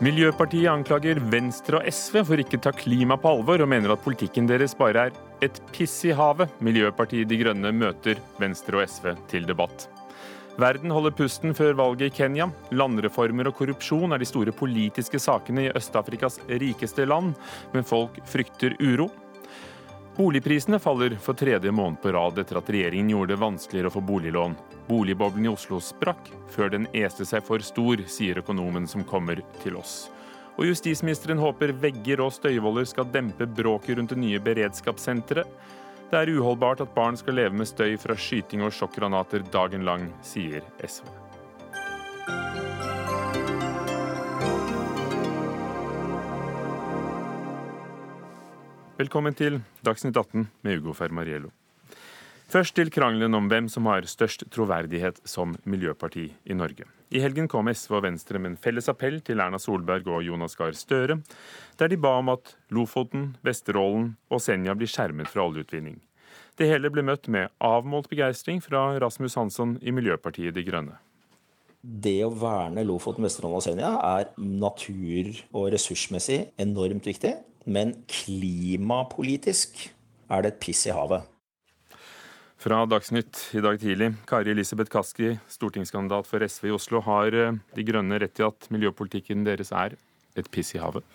Miljøpartiet anklager Venstre og SV for ikke å ta klima på alvor, og mener at politikken deres bare er et piss i havet. Miljøpartiet De Grønne møter Venstre og SV til debatt. Verden holder pusten før valget i Kenya. Landreformer og korrupsjon er de store politiske sakene i Øst-Afrikas rikeste land, men folk frykter uro. Boligprisene faller for tredje måned på rad etter at regjeringen gjorde det vanskeligere å få boliglån. Boligboblen i Oslo sprakk før den este seg for stor, sier økonomen som kommer til oss. Og justisministeren håper vegger og støyvoller skal dempe bråket rundt det nye beredskapssenteret. Det er uholdbart at barn skal leve med støy fra skyting og sjokkgranater dagen lang, sier SV. Velkommen til Dagsnytt 18 med Ugo Fermariello. Først til krangelen om hvem som har størst troverdighet som miljøparti i Norge. I helgen kom SV og Venstre med en felles appell til Erna Solberg og Jonas Gahr Støre, der de ba om at Lofoten, Vesterålen og Senja blir skjermet fra oljeutvinning. Det hele ble møtt med avmålt begeistring fra Rasmus Hansson i Miljøpartiet De Grønne. Det å verne Lofoten, Vesterålen og Senja er natur- og ressursmessig enormt viktig, men klimapolitisk er det et piss i havet. Fra Dagsnytt i dag tidlig. Kari Elisabeth Kaski, stortingskandidat for SV i Oslo. Har eh, De Grønne rett i at miljøpolitikken deres er et piss i havet?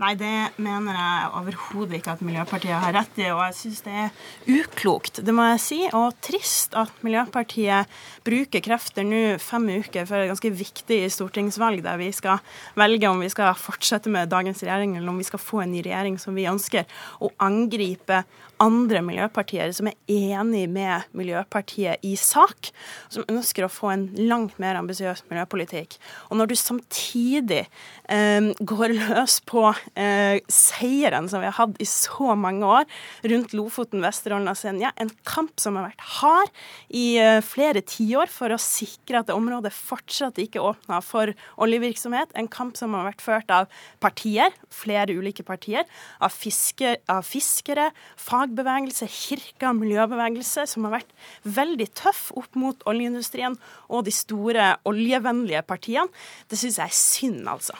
Nei, det mener jeg overhodet ikke at Miljøpartiet har rett i, og jeg syns det er uklokt, det må jeg si, og trist at Miljøpartiet bruker krefter nå fem uker før et ganske viktig stortingsvalg, der vi skal velge om vi skal fortsette med dagens regjering, eller om vi skal få en ny regjering som vi ønsker, og angripe andre miljøpartier som er enig med Miljøpartiet i sak, som ønsker å få en langt mer ambisiøs miljøpolitikk. Og når du samtidig eh, går løs på eh, seieren som vi har hatt i så mange år rundt Lofoten, Vesterålen og Senja, en kamp som har vært hard i eh, flere tiår for å sikre at det området fortsatt ikke åpna for oljevirksomhet, en kamp som har vært ført av partier, flere ulike partier, av, fisker, av fiskere, fag fagbevegelse, kirka, miljøbevegelse, som har vært veldig tøff opp mot oljeindustrien og de store oljevennlige partiene. Det syns jeg er synd, altså.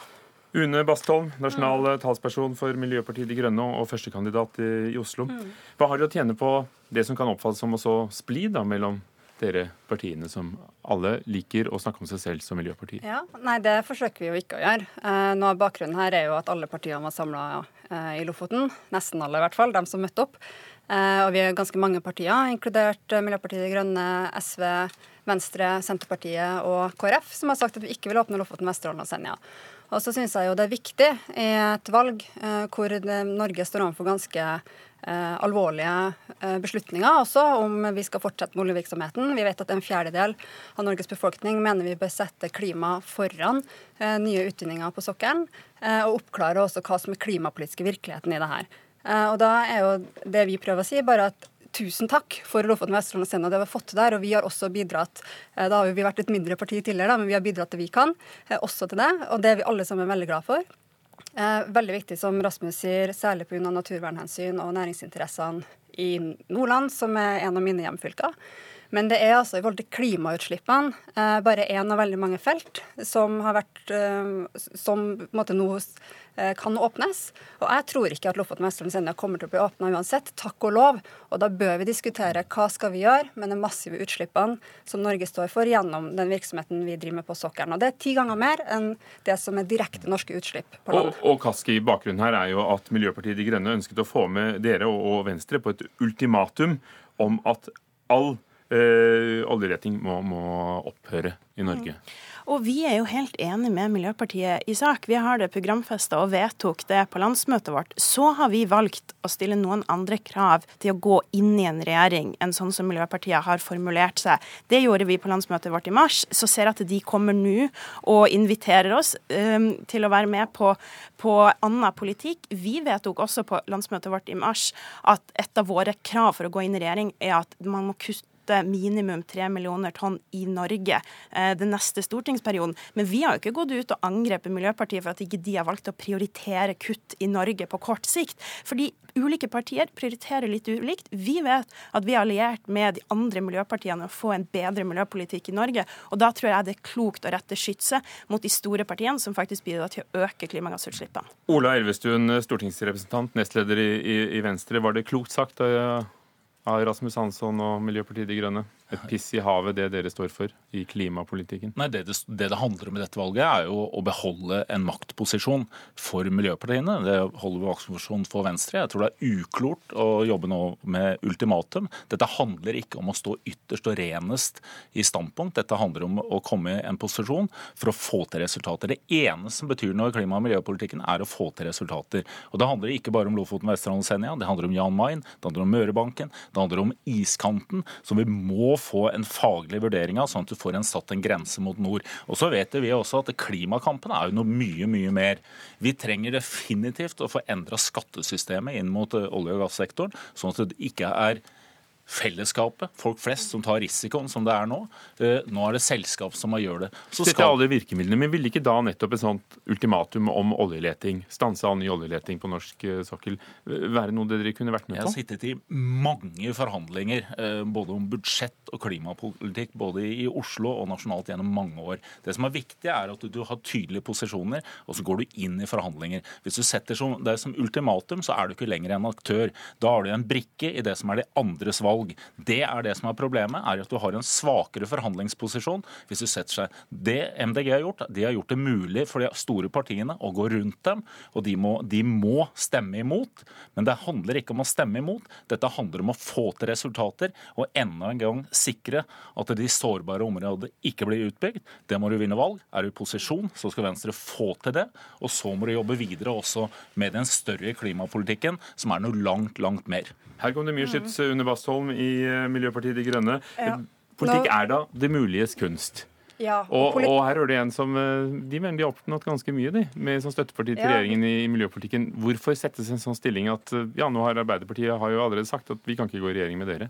Une Bastholm, nasjonal talsperson for Miljøpartiet De Grønne og førstekandidat i Oslo. Mm. Hva har dere å tjene på det som kan oppfattes som å så splid mellom dere partiene som alle liker å snakke om seg selv som miljøpartier? Ja, nei, det forsøker vi jo ikke å gjøre. Eh, noe av bakgrunnen her er jo at alle partiene var samla eh, i Lofoten. Nesten alle, i hvert fall. De som møtte opp. Eh, og vi er ganske mange partier, inkludert Miljøpartiet De Grønne, SV, Venstre, Senterpartiet og KrF, som har sagt at vi ikke vil åpne Lofoten, Vesterålen og Senja. Og så syns jeg jo det er viktig i et valg eh, hvor Norge står overfor ganske eh, alvorlige eh, beslutninger også om vi skal fortsette med oljevirksomheten. Vi vet at en fjerdedel av Norges befolkning mener vi bør sette klima foran nye utvinninger på sokkelen, og oppklare også hva som er klimapolitiske virkeligheten i det her. Og da er jo det vi prøver å si, bare at tusen takk for Lofoten, Vesterålen og Senja, det vi fått til der. Og vi har også bidratt eh, Da har vi vært et mindre parti tidligere, men vi har bidratt det vi kan, eh, også til det. Og det er vi alle sammen veldig glad for. Veldig viktig, som Rasmus sier, særlig pga. naturvernhensyn og næringsinteressene i Nordland, som er en av mine hjemfylker. Men det er altså i forhold til klimautslippene bare én av veldig mange felt som har vært som på en måte nå Eh, kan åpnes. Og jeg tror ikke at Lofoten, Vesterålen og Senja kommer til å bli åpna uansett, takk og lov. Og da bør vi diskutere hva skal vi gjøre med de massive utslippene som Norge står for gjennom den virksomheten vi driver med på sokkelen. Og det er ti ganger mer enn det som er direkte norske utslipp på land. Og, og Kaski, bakgrunnen her er jo at Miljøpartiet De Grønne ønsket å få med dere og, og Venstre på et ultimatum om at all øh, oljereting må, må opphøre i Norge. Mm. Og vi er jo helt enig med Miljøpartiet i sak. Vi har det programfesta og vedtok det på landsmøtet vårt. Så har vi valgt å stille noen andre krav til å gå inn i en regjering enn sånn som Miljøpartiet har formulert seg. Det gjorde vi på landsmøtet vårt i mars. Så ser jeg at de kommer nå og inviterer oss um, til å være med på, på annen politikk. Vi vedtok også på landsmøtet vårt i mars at et av våre krav for å gå inn i regjering er at man må kutte kutte minimum tre millioner tonn i Norge eh, den neste stortingsperioden. Men vi har jo ikke gått ut og angrepet Miljøpartiet for at ikke de har valgt å prioritere kutt i Norge på kort sikt. Fordi ulike partier prioriterer litt ulikt. Vi vet at vi er alliert med de andre miljøpartiene å få en bedre miljøpolitikk i Norge. Og da tror jeg det er klokt å rette skytset mot de store partiene som faktisk bidrar til å øke klimagassutslippene. Ola Elvestuen, stortingsrepresentant, nestleder i, i, i Venstre. Var det klokt sagt av Rasmus Hansson og Miljøpartiet De Grønne? Et piss i havet, det dere står for i klimapolitikken? Nei, det det, det det, handler om i dette valget, er jo å beholde en maktposisjon for miljøpartiene. Det holder vi maktposisjon for Venstre. Jeg tror det er uklort å jobbe nå med ultimatum. Dette handler ikke om å stå ytterst og renest i standpunkt. Dette handler om å komme i en posisjon for å få til resultater. Det eneste som betyr noe i klima- og miljøpolitikken, er å få til resultater. Og Det handler ikke bare om Lofoten, Vesterålen og Senja. Det handler om Jan Mayen, det handler om Mørebanken, det handler om iskanten, som vi må få en faglig vurdering av, sånn at du får en satt en grense mot nord. Og så vet vi også at Klimakampen er jo noe mye, mye mer. Vi trenger definitivt å få endra skattesystemet inn mot eh, olje- og gassektoren, sånn at det ikke er fellesskapet, folk flest, som tar risikoen som det er nå. Eh, nå er det selskap som må gjøre det. Så Dette er alle virkemidlene, men Ville ikke da nettopp et sånt ultimatum om oljeleting, stanse all ny oljeleting på norsk eh, sokkel, være noe dere kunne vært med på? Jeg har sittet i mange forhandlinger eh, både om budsjett og klimapolitikk, både i Oslo og nasjonalt gjennom mange år. Det som er viktig, er at du har tydelige posisjoner, og så går du inn i forhandlinger. Hvis du setter det som ultimatum, så er du ikke lenger en aktør. Da har du en brikke i det som er de andres valg valg. Det er det som er problemet, er at du har en svakere forhandlingsposisjon hvis du setter seg Det MDG har gjort, de har gjort det mulig for de store partiene å gå rundt dem, og de må, de må stemme imot. Men det handler ikke om å stemme imot, dette handler om å få til resultater og enda en gang sikre at de sårbare områdene ikke blir utbygd. Det må du vinne valg. Er du i posisjon, så skal Venstre få til det. Og så må du jobbe videre også med den større klimapolitikken, som er noe langt, langt mer. Her kom det mye skitt under Bastholm i eh, Miljøpartiet De Grønne. Ja. Politikk er da det muliges kunst. Ja, og, og, og, her er det en som eh, De mener de har oppnådd ganske mye de, med som støtteparti til ja. regjeringen i, i, miljøpolitikken. Hvorfor settes en sånn stilling at eh, ja, nå har Arbeiderpartiet har jo allerede sagt at vi kan ikke gå i regjering med dere?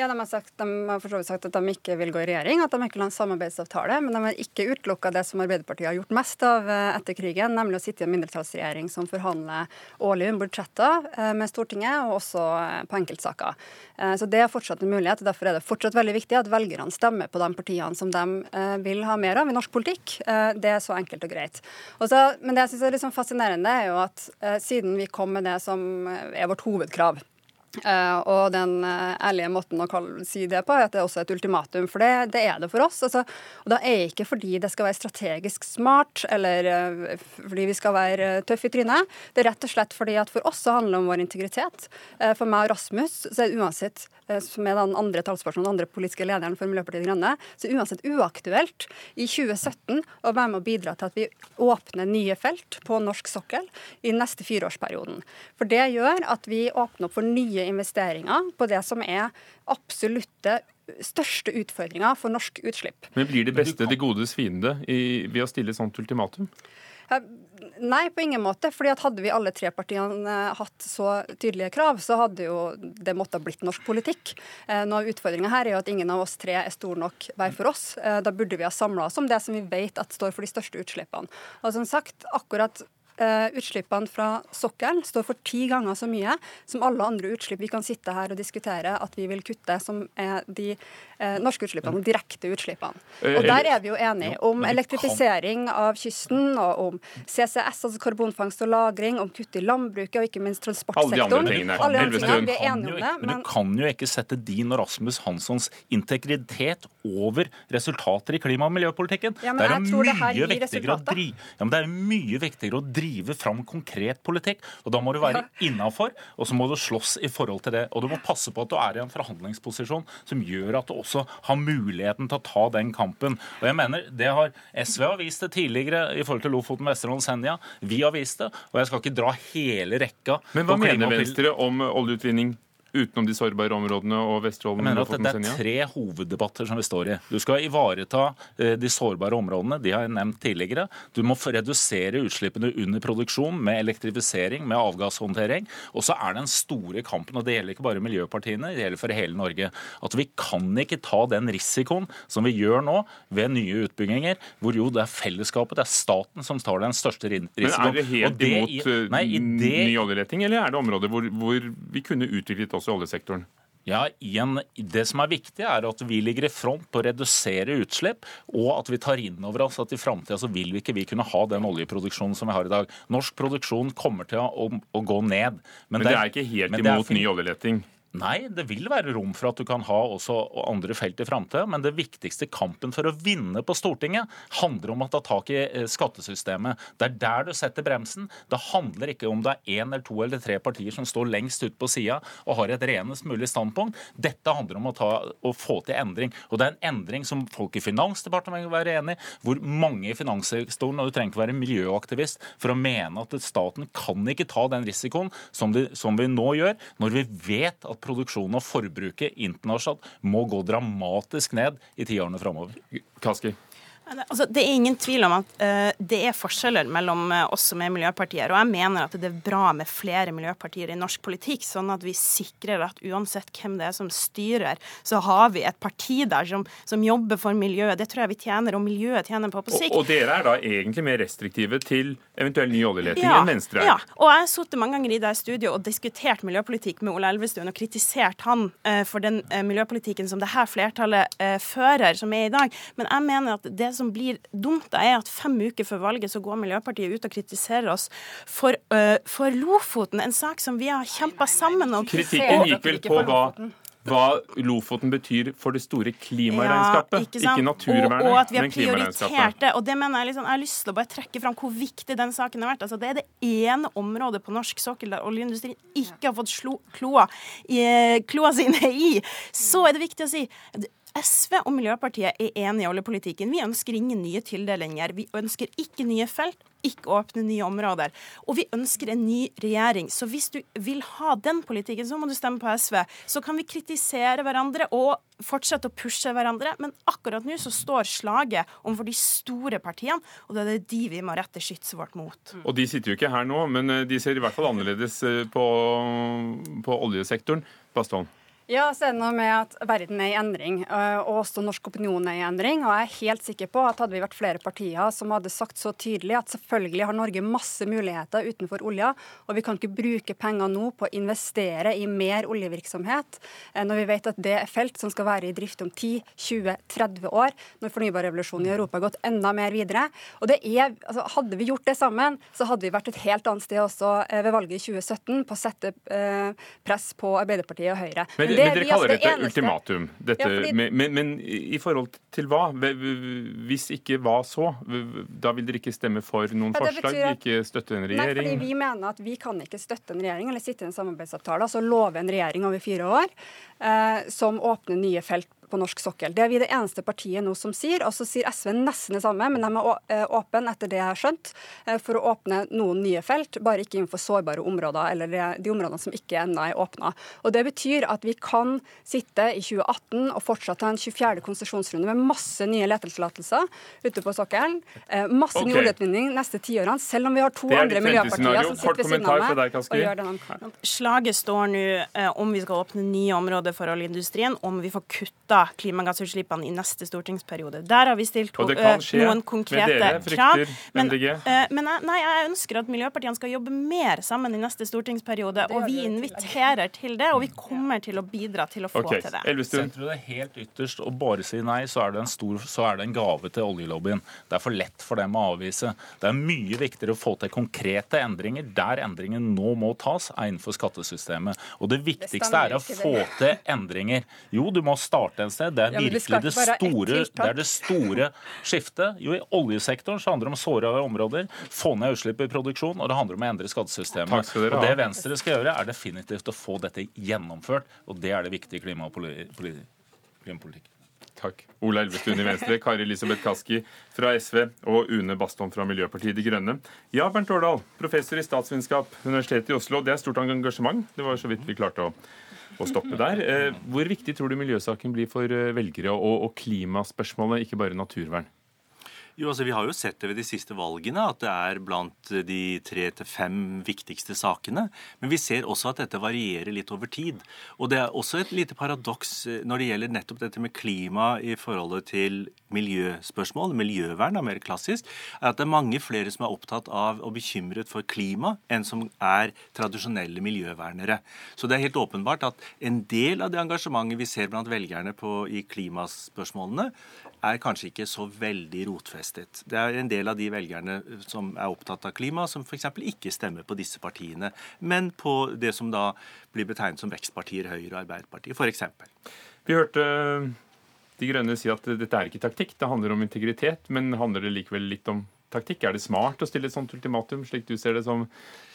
Ja, De har, sagt, de har sagt at de ikke vil gå i regjering, at de ikke vil ha en samarbeidsavtale. Men de har ikke utelukka det som Arbeiderpartiet har gjort mest av eh, etter krigen, nemlig å sitte i en mindretallsregjering som forhandler årlig om budsjetter eh, med Stortinget, og også eh, på enkeltsaker. Så det er fortsatt en mulighet. og Derfor er det fortsatt veldig viktig at velgerne stemmer på de partiene som de vil ha mer av i norsk politikk. Det er så enkelt og greit. Også, men det jeg syns er litt liksom fascinerende, er jo at siden vi kom med det som er vårt hovedkrav Uh, og den uh, ærlige måten å kalle, si det på, er at det er også et ultimatum. For det, det er det for oss. Altså, og da er det ikke fordi det skal være strategisk smart eller uh, fordi vi skal være tøffe i trynet. Det er rett og slett fordi at for oss så handler det om vår integritet. for meg og Rasmus så er det uansett som er den andre talspersonen, den andre politiske lederen for Miljøpartiet De Grønne, så er det uansett uaktuelt i 2017 å være med å bidra til at vi åpner nye felt på norsk sokkel i neste fireårsperioden. For det gjør at vi åpner opp for nye nye investeringer på det som er absolutte største utfordringer for norsk utslipp. Men blir det beste det godes fiende i, ved å stille et sånt ultimatum? Nei, på ingen måte. fordi Hadde vi alle tre partiene eh, hatt så tydelige krav, så hadde jo det måttet blitt norsk politikk. Eh, noe av utfordringa her er jo at ingen av oss tre er stor nok hver for oss. Eh, da burde vi ha samla oss om det som vi vet at står for de største utslippene. Og som sagt, akkurat Eh, utslippene fra sokkelen står for ti ganger så mye som alle andre utslipp vi kan sitte her og diskutere at vi vil kutte, som er de uh, norske utslippene, de direkte utslippene. Eh, og Der er vi jo enige om elektrifisering av kysten, og om CCS, altså karbonfangst og -lagring, om kutt i landbruket og ikke minst transportsektoren. Alle de andre tingene. Alle andre tingene vi er enige om det. Men, men du kan jo ikke sette din og Rasmus Hanssons integritet over resultater i klima- og miljøpolitikken. Ja, men det er mye viktigere å drive ja, drive fram konkret politikk. og Da må du være innafor, og så må du slåss i forhold til det. Og du må passe på at du er i en forhandlingsposisjon som gjør at du også har muligheten til å ta den kampen. Og jeg mener, det har SV har vist det tidligere i forhold til Lofoten, Vesterålen, Senja. Vi har vist det, og jeg skal ikke dra hele rekka. Men hva mener Venstre om oljeutvinning utenom de sårbare områdene og Vesterålen? Jeg mener at Det er tre hoveddebatter som vi står i. Du skal ivareta eh, de sårbare områdene, de har jeg nevnt tidligere. Du må redusere utslippene under produksjon med elektrifisering, med avgasshåndtering. Og så er den store kampen, og det gjelder ikke bare miljøpartiene, det gjelder for hele Norge, at vi kan ikke ta den risikoen som vi gjør nå ved nye utbygginger, hvor jo det er fellesskapet, det er staten som tar den største risikoen. Men er det helt det imot i, Nei, i det ny oljeleting, eller er det områder hvor, hvor vi kunne utviklet også i oljesektoren? Ja, igjen, Det som er viktig, er at vi ligger i front på å redusere utslipp, og at vi tar inn over oss at i framtida så vil vi ikke vi kunne ha den oljeproduksjonen som vi har i dag. Norsk produksjon kommer til å, å gå ned. Men det er ikke helt imot er ny oljeleting. Nei, det vil være rom for at du kan ha også andre felt i framtida, men det viktigste kampen for å vinne på Stortinget handler om å ta tak i eh, skattesystemet. Det er der du setter bremsen. Det handler ikke om det er én eller to eller tre partier som står lengst ute på sida og har et renest mulig standpunkt. Dette handler om å, ta, å få til endring. Og det er en endring som folk i Finansdepartementet vil være enig i, hvor mange i finanssektoren, og du trenger ikke være miljøaktivist for å mene at staten kan ikke ta den risikoen som, de, som vi nå gjør, når vi vet at produksjonen og forbruket internasjonalt må gå dramatisk ned i tiårene framover. Kaski. Altså, det er ingen tvil om at uh, det er forskjeller mellom uh, oss som er miljøpartier. Og jeg mener at det er bra med flere miljøpartier i norsk politikk, sånn at vi sikrer at uansett hvem det er som styrer, så har vi et parti der som, som jobber for miljøet. Det tror jeg vi tjener, og miljøet tjener på på Og, sikt. og dere er da egentlig mer restriktive til eventuell ny oljeleting enn Venstre er? Ja, og jeg har sittet mange ganger i det studioet og diskutert miljøpolitikk med Ola Elvestuen og kritisert han uh, for den miljøpolitikken som det her flertallet fører, som er i dag. Men jeg mener at det som blir dumt, da, er at fem uker før valget så går Miljøpartiet ut og kritiserer oss for, uh, for Lofoten, en sak som vi har kjempa sammen om. Kritikken gikk vel på hva, hva Lofoten betyr for det store klimaregnskapet. ikke, ikke, naturvernet, og, og at vi har prioritert det. Og det mener jeg, liksom, jeg har lyst til å bare trekke fram hvor viktig den saken har vært. Altså, det er det ene området på norsk sokkel der oljeindustrien ikke har fått kloa, i, kloa sine i. Så er det viktig å si SV og Miljøpartiet er enige i oljepolitikken. Vi ønsker ingen nye tildelinger. Vi ønsker ikke nye felt, ikke åpne nye områder. Og vi ønsker en ny regjering. Så hvis du vil ha den politikken, så må du stemme på SV. Så kan vi kritisere hverandre og fortsette å pushe hverandre, men akkurat nå så står slaget overfor de store partiene, og det er det de vi må rette skytset vårt mot. Og de sitter jo ikke her nå, men eh, de ser i hvert fall annerledes eh, på, på oljesektoren. Bastholm. Ja, så er det noe med at verden er i endring, øh, og også norsk opinion er i endring. Og jeg er helt sikker på at hadde vi vært flere partier som hadde sagt så tydelig at selvfølgelig har Norge masse muligheter utenfor olja, og vi kan ikke bruke penger nå på å investere i mer oljevirksomhet, eh, når vi vet at det er felt som skal være i drift om 10-20-30 år, når fornybarrevolusjonen i Europa har gått enda mer videre. Og det er, altså, Hadde vi gjort det sammen, så hadde vi vært et helt annet sted også eh, ved valget i 2017 på å sette eh, press på Arbeiderpartiet og Høyre. Men, men er dere vi, kaller altså, det dette ultimatum. Dette, Ja, fordi- men, men, men i forhold til hva? Hvis ikke hva så? Da vil dere ikke stemme for noen Ja, forslag? at- Ikke støtte en Nei, fordi regjering? vi mener at vi kan ikke støtte en regjering eller sitte i en samarbeidsavtale, altså love en regjering over fire år eh, som åpner nye felt på norsk sokkel. Det er vi det eneste partiet nå som sier. Og så sier SV nesten det samme, men de er eh, åpne, etter det jeg har skjønt, eh, for å åpne noen nye felt, bare ikke innenfor sårbare områder, eller de, de områdene som ikke ennå er åpna. Og det betyr at vi kan sitte i 2018 og fortsatt ha en 24. konsesjonsrunde med masse nye letetillatelser ute på sokkelen. Masse masse ny Ok. oljeutvinning neste tiårene, selv om vi har to andre miljøpartier som sitter ved siden kommentar av meg deg, og gjør det de kan. Slaget står nå eh, om vi skal åpne nye områder for oljeindustrien, om vi får kutta klimagassutslippene i neste stortingsperiode. Der har vi stilt Og det eh, kan skje noen med konkrete dere, krav. Men, MDG. eh, men jeg, nei, jeg ønsker at miljøpartiene skal jobbe mer sammen i neste stortingsperiode, og vi inviterer til det, og vi kommer til å bidra til å få okay. til det. Elvestuen. Det helt ytterst og bare sier nei, så er det en, stor, så er det en gave til oljelobbyen. Det er for lett for dem å avvise. Det er mye viktigere å få til konkrete endringer. Der endringen nå må tas, er innenfor skattesystemet. Og det viktigste er å få til endringer. Jo, du må starte sted. Det er Ja, virkelig det store, det er det store skiftet. Jo, i oljesektoren så handler det om sårbare områder, få ned utslipp i produksjon, og det handler om å endre skattesystemet. Og det Venstre skal gjøre, er definitivt å få dette gjennomført, og det er det viktige i klimapolitikken. Takk. Ola Elvestuen i Venstre, Kari Elisabeth Kaski fra SV og Une Bastholm fra Miljøpartiet De Grønne. Ja, Bernt Årdal, professor i statsvitenskap, Universitetet i Oslo. Det er stort engasjement. Det var så vidt vi klarte å å stoppe der. Eh, hvor viktig tror du miljøsaken blir for eh, velgere og, og klimaspørsmålet, ikke bare naturvern? Jo, altså Vi har jo sett det ved de siste valgene at det er blant de tre til fem viktigste sakene. Men vi ser også at dette varierer litt over tid. Og det er også et lite paradoks eh, når det gjelder nettopp dette med klima i forholdet til miljøspørsmål, miljøvern er mer klassisk, er at det er mange flere som er opptatt av og bekymret for klima enn som er tradisjonelle miljøvernere. Så det er helt åpenbart at en del av det engasjementet vi ser blant velgerne på, i klimaspørsmålene, er kanskje ikke så veldig rotfestet. Det er en del av de velgerne som er opptatt av klima, som f.eks. ikke stemmer på disse partiene, men på det som da blir betegnet som vekstpartier, Høyre og Arbeiderpartiet f.eks. Vi hørte De Grønne si at dette er ikke taktikk, det handler om integritet. Men handler det likevel litt om taktikk? Er det smart å stille et sånt ultimatum, slik du ser det som,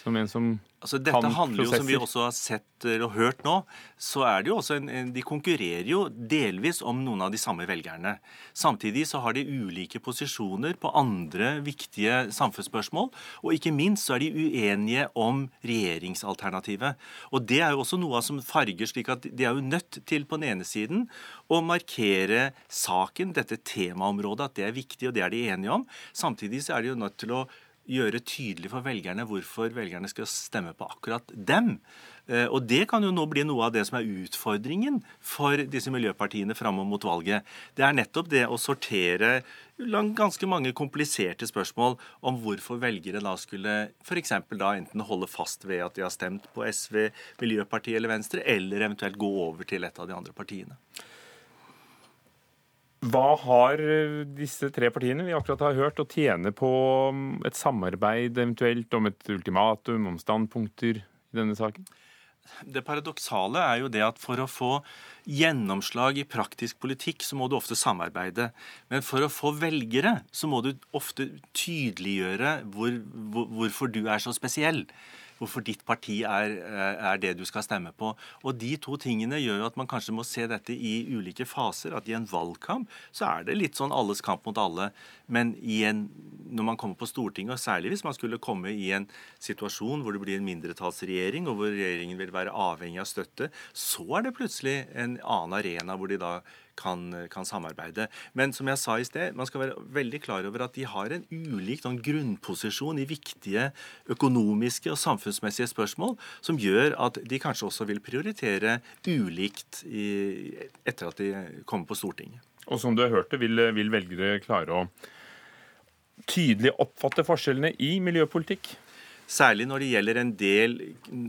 som en som Altså, dette handler jo, som vi også har sett eh, og hørt nå, så er det jo også en, en, De konkurrerer jo delvis om noen av de samme velgerne. Samtidig så har de ulike posisjoner på andre viktige samfunnsspørsmål. Og ikke minst så er de uenige om regjeringsalternativet. Og det er jo også noe som farger, slik at de er jo nødt til på den ene siden å markere saken, dette temaområdet, at det er viktig, og det er de enige om. Samtidig så er de jo nødt til å gjøre tydelig for velgerne hvorfor velgerne skal stemme på akkurat dem. Eh, og Det kan jo nå bli noe av det som er utfordringen for disse miljøpartiene fram mot valget. Det er nettopp det å sortere ganske mange kompliserte spørsmål om hvorfor velgere da skulle f.eks. da enten holde fast ved at de har stemt på SV, Miljøpartiet eller Venstre, eller eventuelt gå over til et av de andre partiene. Hva har eh, disse tre partiene vi akkurat har hørt å tjene på um, et samarbeid eventuelt om et ultimatum, om standpunkter i denne saken? Det paradoksale er jo det at for å få gjennomslag i praktisk politikk, så må du ofte samarbeide. Men for å få velgere, så må du ofte tydeliggjøre hvor, hvor, hvorfor du er så spesiell hvorfor ditt parti er, eh, er, det du skal stemme på. Og De to tingene gjør jo at man kanskje må se dette i ulike faser. At i en valgkamp så er det litt sånn alles kamp mot alle. Men en, når man kommer på Stortinget, og særlig hvis man skulle komme i en situasjon hvor det blir en mindretallsregjering, og hvor regjeringen vil være avhengig av støtte, så er det plutselig en annen arena hvor de da kan, kan, samarbeide. Men som jeg sa i sted, man skal være veldig klar over at de har en ulik sånn, grunnposisjon i viktige økonomiske og samfunnsmessige spørsmål, som gjør at de kanskje også vil prioritere ulikt i, etter at de kommer på Stortinget. Og som du har hørt det, vil, vil velgere klare å tydelig oppfatte forskjellene i miljøpolitikk? Særlig når det gjelder en del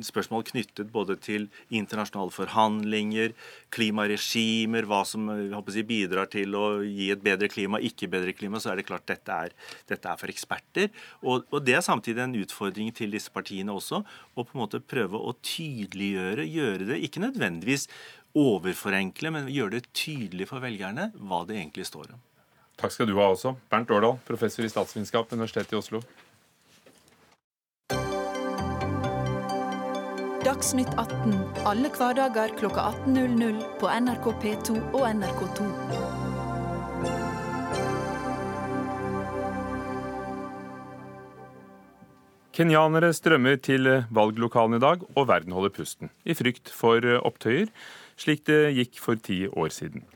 spørsmål knyttet både til internasjonale forhandlinger, klimaregimer, hva som si, bidrar til å gi et bedre klima, ikke bedre klima, så er det klart dette er, dette er for eksperter. Og, og, det er samtidig en utfordring til disse partiene også, å på en måte prøve å tydeliggjøre, gjøre det ikke nødvendigvis overforenkle, men gjøre det tydelig for velgerne hva det egentlig står om. Takk skal du ha også. Bernt Årdal, professor i statsvitenskap, Universitetet i Oslo. Dagsnytt 18 alle hverdager kl 18.00 på NRK P2 og NRK2. Kenyanere strømmer til valglokalene i dag, og verden holder pusten, i frykt for opptøyer, slik det gikk for ti år siden.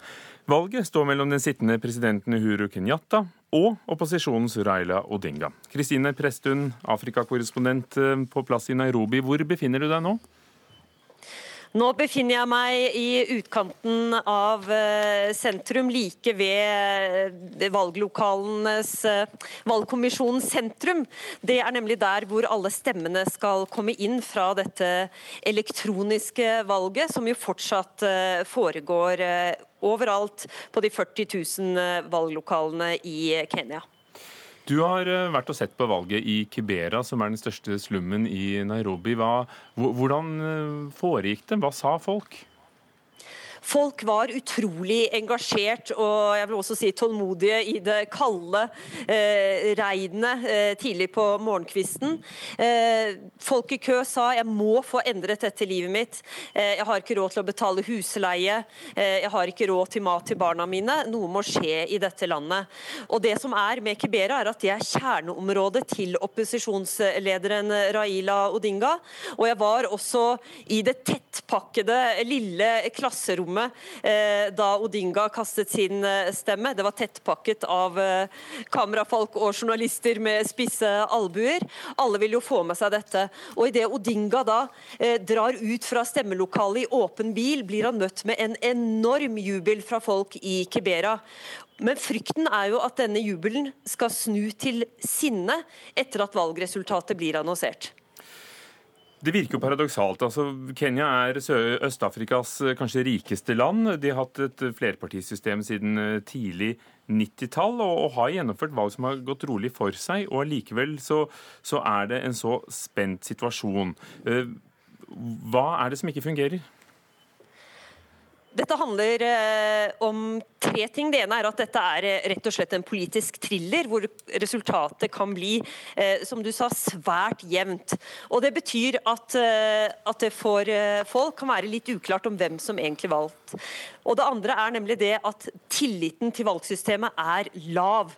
Valget står mellom den sittende presidenten Uhuru Kenyatta og opposisjonens Raila Odinga. Kristine Presttun, Afrikakorrespondent eh, på plass i Nairobi. Hvor befinner du deg nå? Nå befinner jeg meg i utkanten av eh, sentrum, like ved valglokalenes valglokalens valgkommisjonens sentrum. Det er nemlig der hvor alle stemmene skal komme inn fra dette elektroniske valget, som jo fortsatt foregår overalt på de 40 000 eh, valglokalene i Kenya. Du har eh, vært og sett på valget i Kibera, som er den største slummen i Nairobi. Hva, hvordan eh, foregikk det? Hva sa folk? Folk var utrolig engasjert og jeg vil også si tålmodige i det kalde eh, regnet eh, tidlig på morgenkvisten. Eh, folk i kø sa jeg må få endret dette livet mitt. Eh, jeg har ikke råd til å betale husleie. Eh, jeg har ikke råd til mat til barna mine. Noe må skje i dette landet. Og det som er med Kibera, er at det er kjerneområdet til opposisjonslederen Raila Odinga. Og jeg var også i det tettpakkede lille klasserommet eh, da Odinga kastet sin eh, stemme. Det var tettpakket av eh, kamerafolk og journalister med spisse albuer. Alle vil jo få med seg dette. Og idet Odinga da drar ut fra stemmelokalet i åpen bil, blir han møtt med en enorm jubel fra folk i Kibera. Men frykten er jo at denne jubelen skal snu til sinne etter at valgresultatet blir annonsert. Det virker jo paradoksalt. altså Kenya er Øst-Afrikas eh, kanskje rikeste land. De har hatt et flerpartisystem siden eh, tidlig 90-tall og, og, har gjennomført valg som har gått rolig for seg. og Likevel så, så er det en så spent situasjon. Eh, hva er det som ikke fungerer? Dette handler eh, om tre ting. Det ene er at dette er eh, rett og slett en politisk thriller, hvor resultatet kan bli, eh, som du sa, svært jevnt. Og Det betyr at, at, det for folk kan være litt uklart om hvem som egentlig valgt. Og Det andre er nemlig det at tilliten til valgsystemet er lav.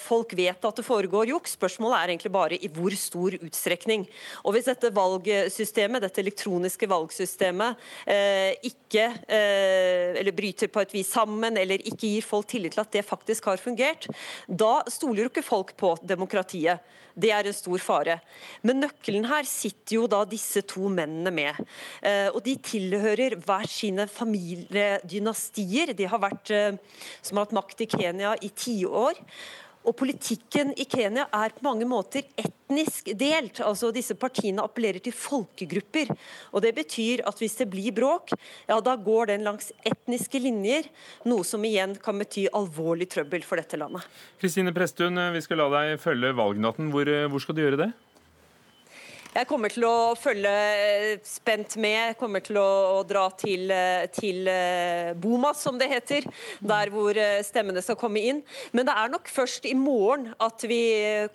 Folk vet at det foregår juks, spørsmålet er egentlig bare i hvor stor utstrekning. Og Hvis dette valgsystemet, dette elektroniske valgsystemet ikke eller bryter på et vis sammen, eller ikke gir folk tillit til at det faktisk har fungert, da stoler jo ikke folk på demokratiet. Det er en stor fare. Men nøkkelen her sitter jo da disse to mennene med. Eh, og de tilhører hver sine familiedynastier. De har vært, eh, som har hatt makt i Kenya i tiår. Og politikken i Kenya er på mange måter etnisk delt. altså Disse partiene appellerer til folkegrupper. og Det betyr at hvis det blir bråk, ja da går den langs etniske linjer. Noe som igjen kan bety alvorlig trøbbel for dette landet. Kristine Presttun, vi skal la deg følge valgnatten. Hvor, hvor skal du gjøre det? Jeg kommer til å følge eh, spent med. Kommer til å dra til, eh, til eh, Bomas, som det heter. Der hvor stemmene skal komme inn. Men det er nok først i morgen at vi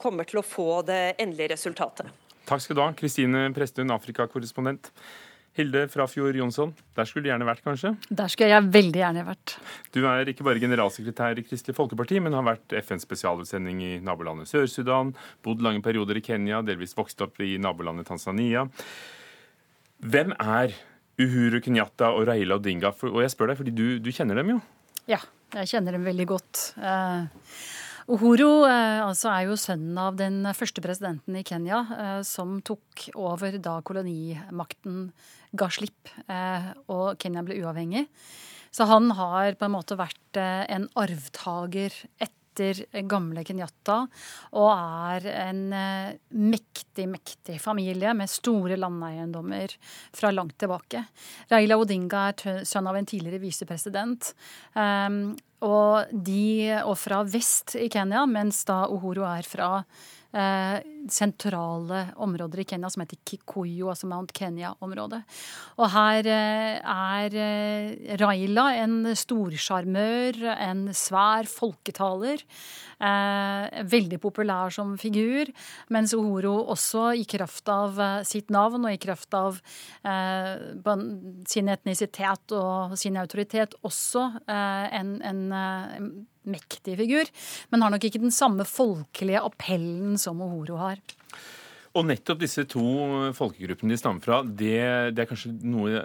kommer til å få det endelige resultatet. Takk skal du ha, Kristine Presttun, Afrikakorrespondent. Hilde Frafjord Jonsson, der skulle du gjerne vært, kanskje? Der skulle jeg veldig gjerne vært. Du er ikke bare generalsekretær i Kristelig Folkeparti, men har vært FNs spesialutsending i nabolandet Sør-Sudan, bodd lange perioder i Kenya, delvis vokst opp i nabolandet Tanzania. Hvem er Uhuru Kenyatta og Raila Odinga? Og jeg spør deg fordi du, du kjenner dem jo? Ja, jeg kjenner dem veldig godt. Uh, Uhuru eh, altså er jo sønnen av den første presidenten i Kenya, eh, som tok over da kolonimakten ga slipp eh, og Kenya ble uavhengig. Så han har på en måte vært en arvtaker etter gamle Kenyatta, og er en mektig, mektig familie med store landeiendommer fra langt tilbake. Raila Odinga er sønn av en tidligere visepresident. Og, de, og fra vest i Kenya, mens da Uhuru er fra eh, sentrale områder i Kenya som heter Kikuyu, altså Mount Kenya-området. Og her eh, er eh, Raila en storsjarmør, en svær folketaler. Eh, veldig populær som figur, mens Uhuru også i kraft av eh, sitt navn og i kraft av eh, sin etnisitet og sin autoritet også en, en mektig figur, men har nok ikke den samme folkelige appellen som Ohoro har. Og nettopp disse to folkegruppene de stammer fra, det, det er kanskje noe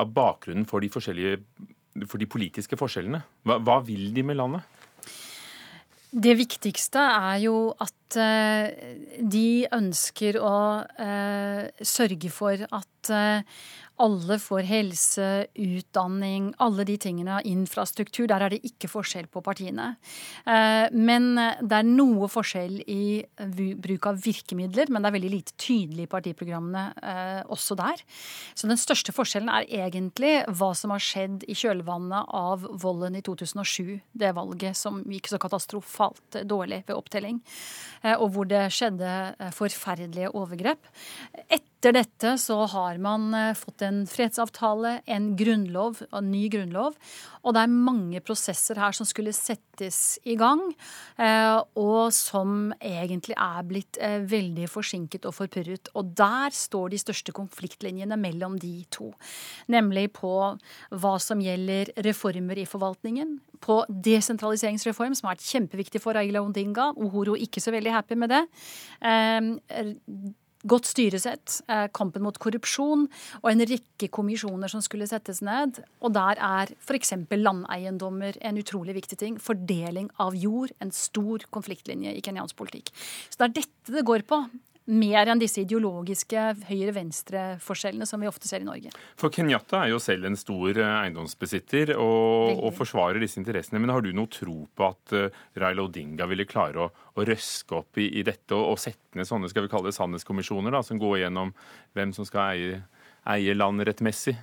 av bakgrunnen for de, for de politiske forskjellene. Hva, hva, vil de med landet? Det viktigste er jo at uh, de ønsker å uh, sørge for at uh, alle får helse, utdanning, alle de tingene. Infrastruktur. Der er det ikke forskjell på partiene. Eh, men det er noe forskjell i bruk av virkemidler, men det er veldig lite tydelig i partiprogrammene eh, også der. Så den største forskjellen er egentlig hva som har skjedd i kjølvannet av volden i 2007. Det valget som gikk så katastrofalt dårlig ved opptelling, eh, og hvor det skjedde forferdelige overgrep. Etter Etter dette så har man eh, fått en fredsavtale, en grunnlov, en ny grunnlov. Og det er mange prosesser her som skulle settes i gang, eh, og som egentlig er blitt eh, veldig forsinket og forpurret. Og der står de største konfliktlinjene mellom de to. Nemlig på hva som gjelder reformer i forvaltningen, på desentraliseringsreform, som har vært kjempeviktig for Aila Ondinga. Ohoro ikke så veldig happy med det godt styresett, eh, kampen mot korrupsjon og en rekke kommisjoner som skulle settes ned. Og der er f.eks. landeiendommer en utrolig viktig ting. Fordeling av jord, en stor konfliktlinje i kenyansk politikk. Så det er dette det går på mer enn disse ideologiske høyre-venstre-forskjellene som vi ofte ser i Norge. For Kenyatta er jo selv en stor eh, eiendomsbesitter og, og, forsvarer disse interessene. Men har du noe tro på at uh, Raila Odinga ville klare å, å røske opp i, i dette og, og, sette ned sånne skal vi kalle det sannhetskommisjoner, da, som går gjennom hvem som skal eie, eie land rettmessig?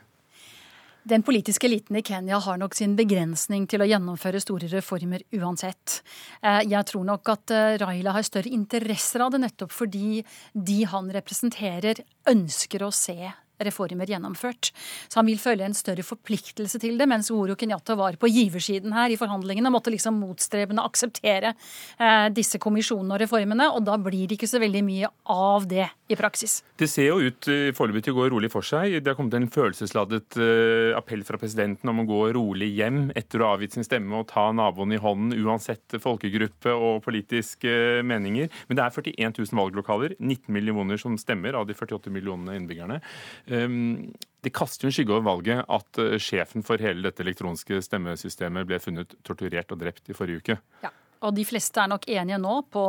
Den politiske eliten i Kenya har nok sin begrensning til å gjennomføre store reformer uansett. Eh, jeg tror nok at eh, Raila har større interesser av det nettopp fordi de han representerer, ønsker å se reformer gjennomført. Så han vil føle en større forpliktelse til det, mens Oro Kenyatta var på giversiden her i forhandlingene og måtte liksom motstrebende akseptere eh, disse kommisjonene og reformene, og da blir det ikke så veldig mye av det i praksis. Det ser jo ut eh, foreløpig til å gå rolig for seg. Det har kommet en følelsesladet eh, appell fra presidenten om å gå rolig hjem etter å ha avgitt sin stemme og ta naboen i hånden, uansett folkegruppe og politiske uh, meninger. Men det er 41 000 valglokaler, 19 millioner som stemmer av de 48 millionene innbyggerne. Ehm, det kaster jo en skygge over valget at eh, sjefen for hele dette elektroniske stemmesystemet ble funnet torturert og drept i forrige uke. Ja. Og de fleste er nok enige nå på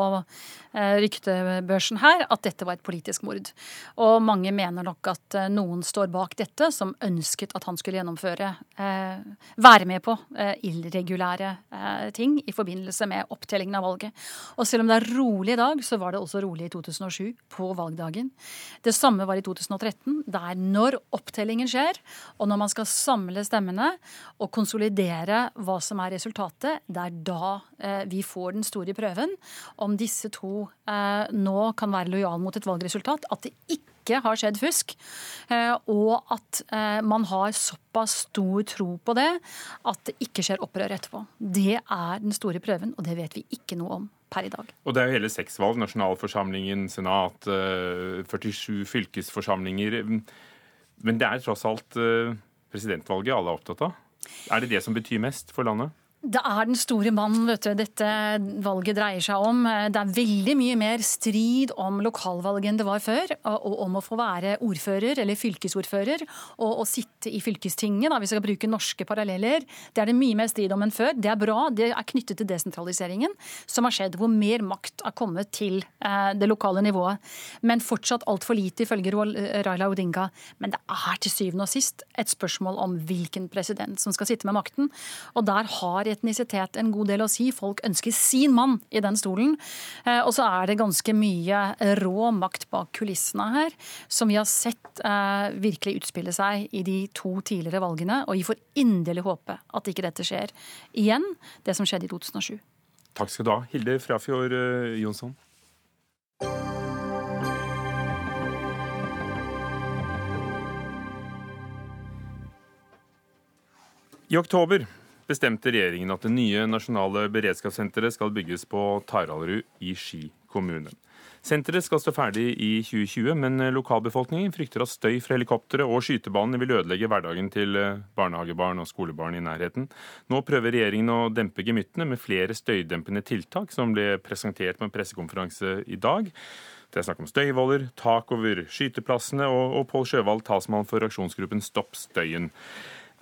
ryktebørsen her at dette var et politisk mord. Og mange mener nok at eh, noen står bak dette, som ønsket at han skulle gjennomføre eh, Være med på eh, irregulære eh, ting i forbindelse med opptellingen av valget. Og selv om det er rolig i dag, så var det også rolig i 2007, på valgdagen. Det samme var i 2013. Det er når opptellingen skjer, og når man skal samle stemmene og konsolidere hva som er resultatet, det er da eh, vi får den store prøven om disse to eh, nå kan være lojal mot et valgresultat. At det ikke har skjedd fusk, eh, og at eh, man har såpass stor tro på det at det ikke skjer opprør etterpå. Det er den store prøven, og det vet vi ikke noe om. Per i dag. Og Det er jo hele seks valg. Nasjonalforsamlingen, senat, 47 fylkesforsamlinger. Men det er tross alt presidentvalget alle er opptatt av. Er det det som betyr mest for landet? Det er den store mannen vet du, dette valget dreier seg om. Det er veldig mye mer strid om lokalvalget enn det var før. Og om å få være ordfører eller fylkesordfører og, og sitte i fylkestinget, da, hvis vi skal bruke norske paralleller. Det er det mye mer strid om enn før. Det er bra. Det er knyttet til desentraliseringen som har skjedd, hvor mer makt har kommet til eh, det lokale nivået. Men fortsatt altfor lite, ifølge Raila Odinga. Men det er til syvende og sist et spørsmål om hvilken president som skal sitte med makten. Og der har etnisitet en god del å si. Folk ønsker sin mann i den stolen. Eh, og så er det ganske mye rå makt bak kulissene her, som vi har sett eh, virkelig utspille seg i de to tidligere valgene. Og vi får inderlig håpe at ikke dette skjer igjen, det som skjedde i 2007. Takk skal du ha, Hilde Frafjord eh, Jonsson. I oktober bestemte regjeringen at det nye nasjonale beredskapssenteret skal bygges på Taraldrud i Ski kommune. Senteret skal stå ferdig i 2020, men lokalbefolkningen frykter at støy fra helikoptre og skytebanene vil ødelegge hverdagen til barnehagebarn og skolebarn i nærheten. Nå prøver regjeringen å dempe gemyttene med flere støydempende tiltak, som ble presentert på en pressekonferanse i dag. Det er snakk om støyvoller, tak over skyteplassene og, og Pål Sjøvald, talsmann for aksjonsgruppen Stopp støyen.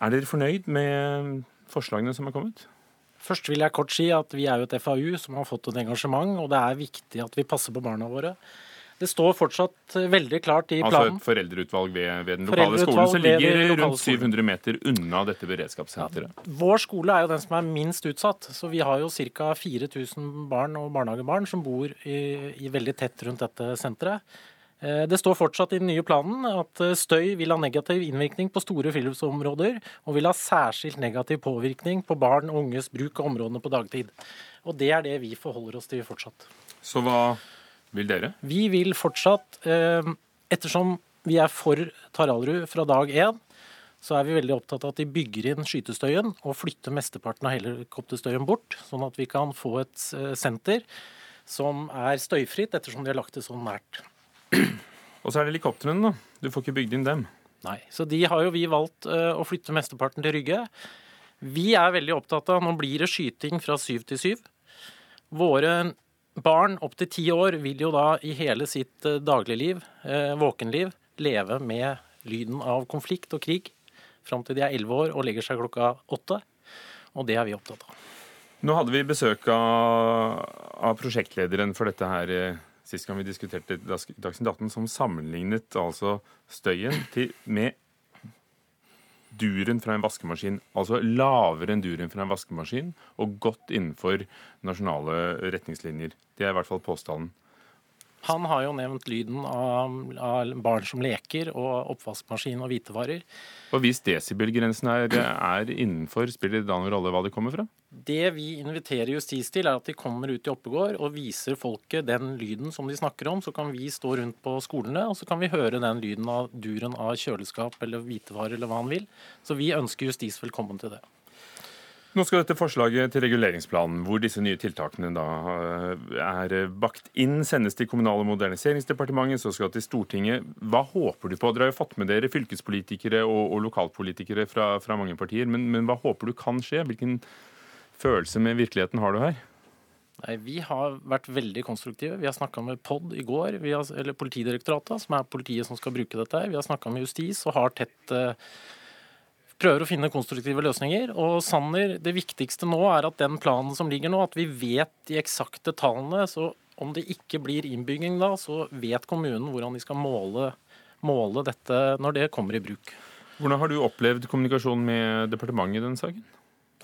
Er dere fornøyd med forslagene som er kommet? Først vil jeg kort si at vi er jo et FAU som har fått et engasjement, og det er viktig at vi passer på barna våre. Det står fortsatt veldig klart i planen. Altså et foreldreutvalg ved, ved den lokale skolen som ligger rundt 700 meter unna dette beredskapssenteret. Ja, vår skole er jo den som er minst utsatt. Så vi har jo ca. 4000 barn og barnehagebarn som bor i, i veldig tett rundt dette senteret. Eh, det står fortsatt i den nye planen at eh, støy vil ha negativ innvirkning på store friluftsområder, og vil ha særskilt negativ påvirkning på barn og unges bruk av områdene på dagtid. Og Det er det vi forholder oss til fortsatt. Så hva vil dere? Vi vil fortsatt, eh, ettersom Vi er for Taraldrud fra dag én. Så er vi veldig opptatt av at de bygger inn skytestøyen og flytter mesteparten av helikopterstøyen bort, sånn at vi kan få et senter som er støyfritt, ettersom de har lagt det så nært. Og så er det helikoptrene, da. Du får ikke bygd inn dem. Nei, så de har jo vi valgt uh, å flytte mesteparten til Rygge. Vi er veldig opptatt av Nå blir det skyting fra syv til syv. Våre barn opp til ti år vil jo da i hele sitt uh, dagligliv, uh, våkenliv, leve med lyden av konflikt og krig fram til de er elleve år og legger seg klokka åtte. Og det er vi opptatt av. Nå hadde vi besøk av, av prosjektlederen for dette her sist gang vi diskuterte Dagsnytt 18, som sammenlignet altså støyen til, med duren fra en vaskemaskin. Altså lavere enn duren fra en vaskemaskin, og godt innenfor nasjonale retningslinjer. Det er i hvert fall påstanden. Han har jo nevnt lyden av, av barn som leker, og oppvaskmaskin og hvitevarer. Og Hvis desibelgrensen er, er, innenfor, spiller det da noen rolle hva det kommer fra? Det vi inviterer justis til, er at de kommer ut i Oppegård og viser folket den lyden som de snakker om. Så kan vi stå rundt på skolene, og så kan vi høre den lyden av duren av kjøleskap eller hvitevarer eller hva han vil. Så vi ønsker justis velkommen til det. Nå skal dette forslaget til reguleringsplanen, hvor disse nye tiltakene da eh, er bakt inn, sendes til Kommunal- og moderniseringsdepartementet, så skal det til Stortinget. Hva håper du på? Dere har jo fått med dere fylkespolitikere og, og lokalpolitikere fra, fra, mange partier, men, men hva håper du kan skje? Hvilken følelse med virkeligheten har du her? Nei, Vi har vært veldig konstruktive. Vi har snakka med POD i går, har, eller Politidirektoratet, som er politiet som skal bruke dette. Vi har snakka med justis og har tett uh, prøver å finne konstruktive løsninger. Og Sanner, det viktigste nå er at den planen som ligger nå, at vi vet de eksakte tallene. Så om det ikke blir innbygging da, så vet kommunen hvordan de skal måle, måle dette når det kommer i bruk. Hvordan har du opplevd kommunikasjonen med departementet i denne saken?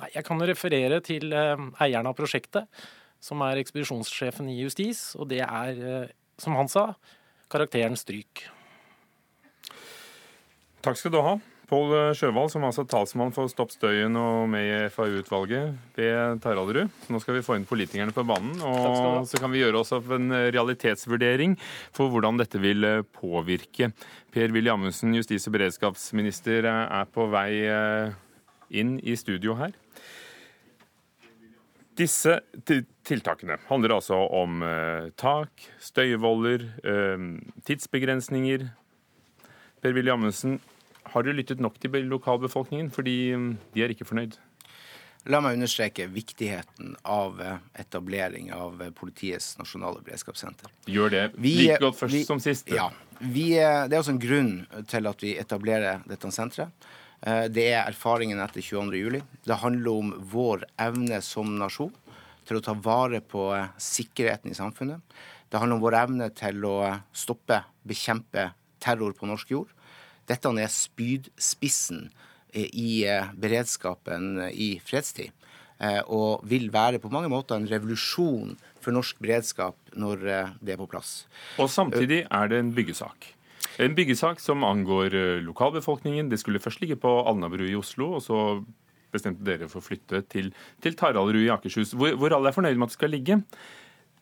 Nei, jeg kan referere til eh, eieren av prosjektet, som er ekspedisjonssjefen i Justis. Og det er, eh, som han sa, karakteren stryk. Takk skal du ha. Pål Sjøvald, som altså talsmann for Stopp støyen og med i FAU-utvalget ved Taraldrud. Nå skal vi få inn politikerne på banen, og så kan vi gjøre oss opp en realitetsvurdering for hvordan dette vil eh, påvirke. Per-Willy Amundsen, justis- og beredskapsminister, eh, er på vei eh, inn i studio her. Disse tiltakene handler altså om tak, støyvoller, tidsbegrensninger. Per-Willy Amundsen, har dere lyttet nok til lokalbefolkningen, fordi mm, de er ikke fornøyd? La meg understreke viktigheten av eh, etablering av eh, politiets nasjonale beredskapssenter. Gjør det like godt først vi, som sist. Ja. Vi, det er også en grunn til at vi etablerer dette senteret. Eh, det er erfaringen etter 22.07. Det handler om vår evne som nasjon til å ta vare på sikkerheten i samfunnet. Det handler om vår evne til å stoppe, bekjempe terror på norsk jord. Dette er spydspissen eh, i eh, beredskapen eh, i fredstid. Og vil være på mange måter en revolusjon for norsk beredskap når det er på plass. Og samtidig er det en byggesak. En byggesak som angår lokalbefolkningen. Det skulle først ligge på Alnabru i Oslo, og så bestemte dere for å flytte til, til Taraldrud i Akershus, hvor, hvor alle er fornøyd med at det skal ligge.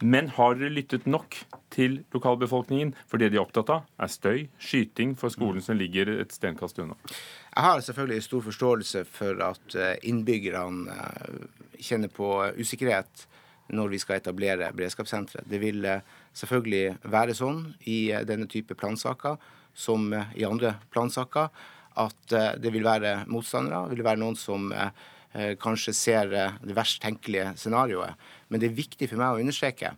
Men har dere lyttet nok til lokalbefolkningen? For det de er opptatt av, er støy, skyting for skolen som ligger et stenkast unna. Jeg har selvfølgelig stor forståelse for at eh, innbyggerne eh, kjenner på usikkerhet når vi skal etablere beredskapssenteret. Det vil eh, selvfølgelig være sånn i denne type plansaker som i andre plansaker at det vil være motstandere. Det vil være noen som kanskje ser det verst tenkelige scenarioet. Men det er viktig for meg å understreke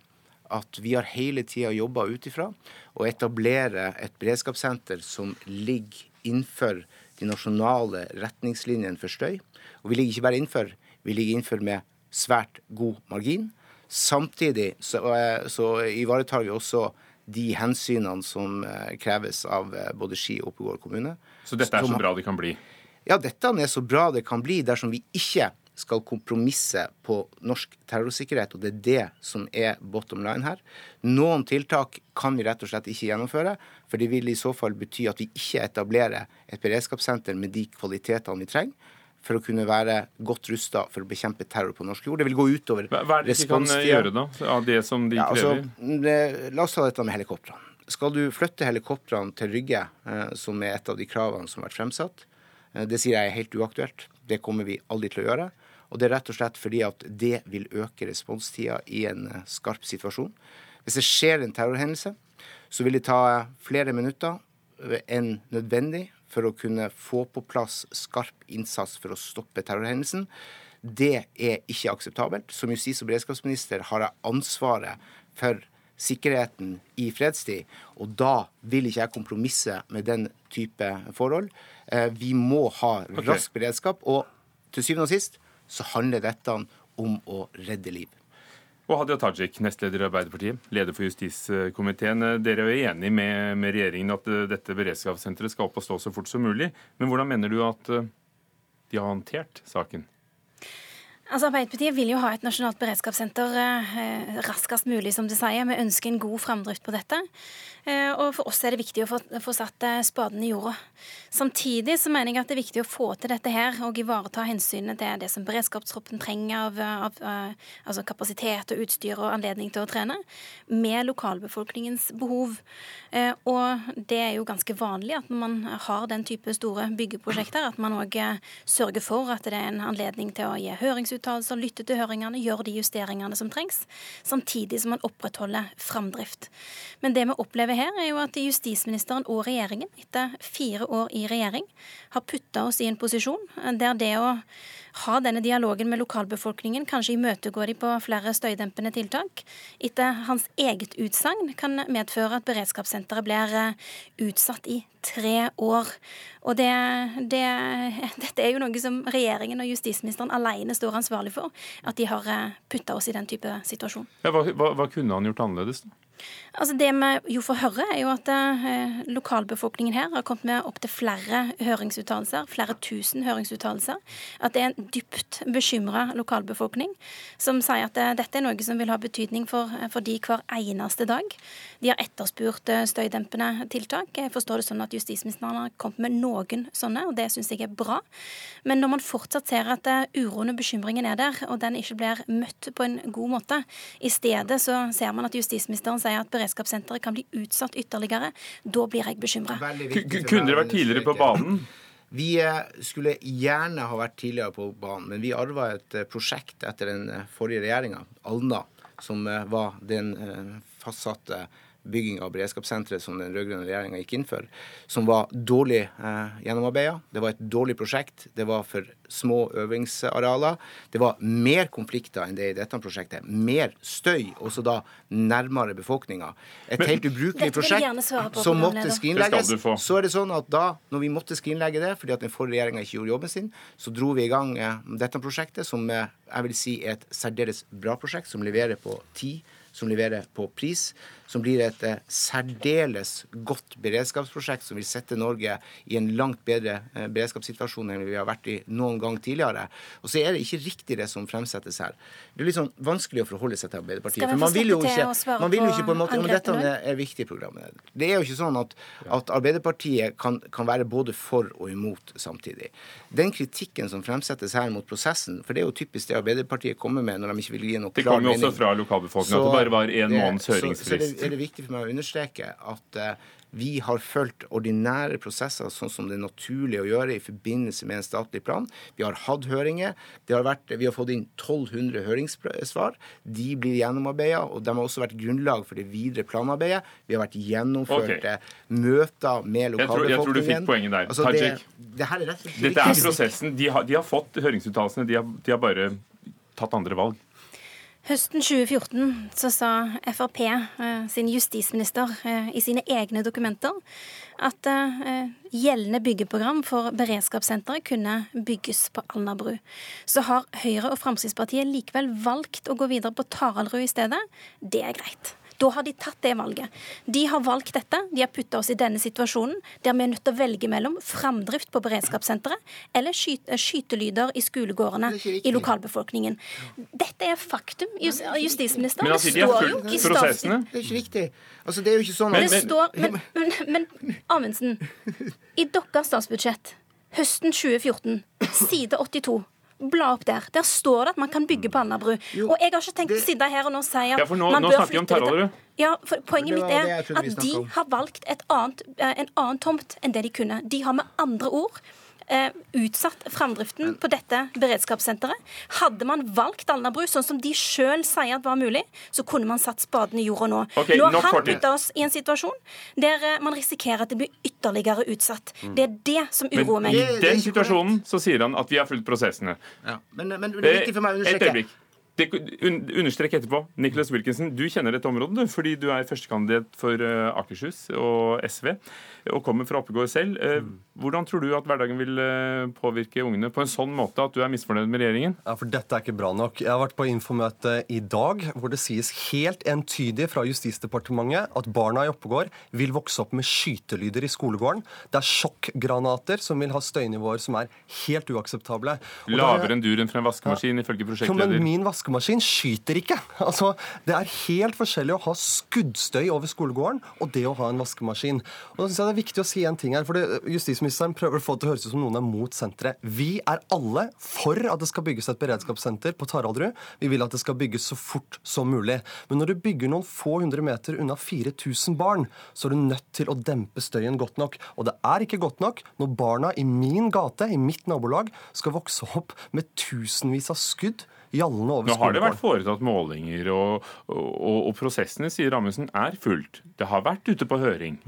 at vi har hele tida jobba ut ifra å etablere et beredskapssenter som ligger innenfor de nasjonale retningslinjene for støy. Og vi ligger ikke bare innenfor, vi ligger innenfor med svært god margin. Samtidig så, eh, så ivaretar vi også de hensynene som eh, kreves av eh, både Ski og Oppegård kommune. Så dette er så bra det kan bli? Ja, dette er så bra det kan bli dersom vi ikke skal kompromisse på norsk terrorsikkerhet, og det er det som er bottom line her. Noen tiltak kan vi rett og slett ikke gjennomføre, for det vil i så fall bety at vi ikke etablerer et beredskapssenter med de kvalitetene vi trenger for å kunne være godt rusta for å bekjempe terror på norsk jord. Det vil gå utover responstida. Hva er det de kan gjøre, da, av det som de ja, altså, krever? Altså, la oss ta dette med helikoptrene. Skal du flytte helikoptrene til Rygge, eh, som er et av de kravene som har vært fremsatt, eh, det sier jeg er helt uaktuelt. Det kommer vi aldri til å gjøre. Og det er rett og slett fordi at det vil øke responstida i en eh, skarp situasjon. Hvis det skjer en terrorhendelse, så vil det ta flere minutter enn nødvendig for å kunne få på plass skarp innsats for å stoppe terrorhendelsen. Det er ikke akseptabelt. Som justis- og beredskapsminister har jeg ansvaret for sikkerheten i fredstid, og da vil ikke jeg kompromisse med den type forhold. Eh, vi må ha rask beredskap, og til syvende og sist så handler dette om å redde liv. Og Hadia Tajik, nestleder i Arbeiderpartiet, leder for justiskomiteen. Dere er enig med, med, regjeringen at eh, dette beredskapssenteret skal opp og stå så fort som mulig. Men hvordan mener du at eh, de har håndtert saken? Altså Arbeiderpartiet vil jo ha et nasjonalt beredskapssenter eh, raskest mulig, som du sier. Vi ønsker en god framdrift på dette. Eh, og for oss er det viktig å få, satt eh, spaden i jorda. Samtidig så mener jeg at det er viktig å få til dette her og ivareta hensynet til det som beredskapstroppen trenger av, av, av altså kapasitet og utstyr og anledning til å trene, med lokalbefolkningens behov. Eh, og det er jo ganske vanlig at når man har den type store byggeprosjekter, at man òg sørger for at det er en anledning til å gi høringsuttalelser, lytte til høringene, gjøre de justeringene som trengs, samtidig som man opprettholder framdrift. Men det vi opplever opplever her, er jo at justisministeren og regjeringen, etter fire år i regjering, har putta oss i en posisjon der det å ha denne dialogen med lokalbefolkningen, kanskje imøtegå de på flere støydempende tiltak, etter hans eget utsagn kan medføre at beredskapssenteret blir eh, utsatt i tre år. Og det, det, dette er jo noe som regjeringen og justisministeren alene står ansvarlig for, at de har eh, putta oss i den type situasjon. Ja, hva, hva, hva kunne han gjort annerledes? da? Altså Det vi jo får høre, er jo at eh, lokalbefolkningen her har kommet med opptil flere høringsuttalelser, flere tusen høringsuttalelser. At det er en dypt bekymra lokalbefolkning som sier at eh, dette er noe som vil ha betydning for, eh, for de hver eneste dag. De har etterspurt støydempende tiltak. Jeg forstår det sånn at justisministeren har kommet med noen sånne, og det syns jeg er bra. Men når man fortsatt ser at uroen og bekymringen er der, og den ikke blir møtt på en god måte, i stedet så ser man at justisministeren sier at beredskapssenteret kan bli utsatt ytterligere. Da blir jeg bekymra. Kunne dere vært tidligere på banen? Vi eh, skulle gjerne ha vært tidligere på banen, men vi arva et eh, prosjekt etter den eh, forrige regjeringa, Alna, som var den fastsatte bygging av beredskapssenteret som den rød-grønne regjeringa gikk inn for, som var dårlig eh, gjennomarbeida. Det var et dårlig prosjekt. Det var for små øvingsarealer. Det var mer konflikter enn det i dette prosjektet. Mer støy, også da nærmere befolkninga. Et Men, helt ubrukelig prosjekt som måtte skrinlegges. Så er det sånn at da, når vi måtte skrinlegge det fordi at den forrige regjeringa ikke gjorde jobben sin, så dro vi i gang eh, dette prosjektet, som eh, jeg vil si er et særdeles bra prosjekt, som leverer på tid som leverer på pris, som blir et eh, særdeles godt beredskapsprosjekt som vil sette Norge i en langt bedre eh, beredskapssituasjon enn vi har vært i noen gang tidligere. Og så er det ikke riktig det som fremsettes her. Det er litt sånn vanskelig å forholde seg til Arbeiderpartiet. For man vil jo ikke, man vil jo ikke på en måte, men Dette er viktig programmet. Det er jo ikke sånn at, at Arbeiderpartiet kan, kan være både for og imot samtidig. Den kritikken som fremsettes her mot prosessen, for det er jo typisk det Arbeiderpartiet kommer med når de ikke vil gi noe klar mening. Det kom jo også fra lokalbefolkningen bare var én måneds høringsfrist. Er det viktig for meg å understreke at uh, vi har fulgt ordinære prosesser sånn som det er naturlig å gjøre i forbindelse med en statlig plan. Vi har hatt høringer. Har vært, vi har fått inn 1200 høringssvar. De blir gjennomarbeida, og de har også vært grunnlag for det videre planarbeidet. Vi har vært gjennomført okay. møter med lokalbefolkningen. Jeg, jeg tror, du fikk poenget der. Altså, det, det er Dette er prosessen. De har, de har fått høringsuttalelsene, de, de har bare tatt andre valg. Høsten 2014 så sa Frp eh, sin justisminister eh, i sine egne dokumenter at eh, gjeldende byggeprogram for beredskapssenteret kunne bygges på Alnabru. Så har Høyre og Fremskrittspartiet likevel valgt å gå videre på Taraldrud i stedet. Det er greit. Da har de tatt det valget. De har valgt dette. De har putta oss i denne situasjonen der vi er nødt til å velge mellom framdrift på beredskapssenteret eller skyte, skytelyder i skolegårdene i lokalbefolkningen. Dette er faktum, justisminister. Men altså, de har fulgt prosessene. Det er ikke riktig. Altså, det er jo ikke sånn at Det står Men, men, men Amundsen, i deres statsbudsjett høsten 2014, side 82 bla opp der. Der står det at man kan bygge på Alnabru. Og jeg har ikke tenkt å sitte her og nå si at Ja, for nå, man nå bør flytte Taraldrud. Ja, for Poenget mitt er at de har valgt et annet, eh, en annen tomt enn det de kunne. De har med andre ord utsatt framdriften på dette beredskapssenteret. Hadde man valgt Alnabru, sånn som de sjøl sier at var mulig, så kunne man satt spaden i jorda nå. Okay, nå har han putta oss i en situasjon der eh, man risikerer at det blir ytterligere utsatt. Mm. Det er det som uroer meg. i den situasjonen så sier han at vi har fulgt prosessene. Ja, men, men det er viktig for meg å Eh, Et understreke øyeblikk. Det, understrek etterpå. Nicholas Wilkinson, du kjenner dette området fordi du er førstekandidat for eh, Akershus og SV og kommer fra Oppegård selv. Eh, Hvordan tror du at hverdagen vil eh, påvirke ungene på en sånn måte at du er misfornøyd med regjeringen? Ja, for Dette er ikke bra nok. Jeg har vært på infomøte i dag hvor det sies helt entydig fra Justisdepartementet at barna i Oppegård vil vokse opp med skytelyder i skolegården. Det er sjokkgranater som vil ha støynivåer som er helt uakseptable. Og Lavere enn duren fra en vaskemaskin, ifølge prosjektleder. men min vaskemaskin skyter ikke. Altså, Det er helt forskjellig å ha skuddstøy over skolegården og det å ha en vaskemaskin. Og da synes jeg Det er viktig å si en ting her, for Justisministeren prøver å få det til å høres ut som noen er mot senteret. Vi er alle for at det skal bygges et beredskapssenter på Taraldrud. Vi vil at det skal bygges så fort som mulig. Men når du bygger noen få hundre meter unna 4000 barn, så er du nødt til å dempe støyen godt nok. Og det er ikke godt nok når barna i min gate, i mitt nabolag, skal vokse opp med tusenvis av skudd Nå har det vært foretatt målinger, og, og, og prosessene, sier Amundsen, er fulgt. Det har vært ute på høring.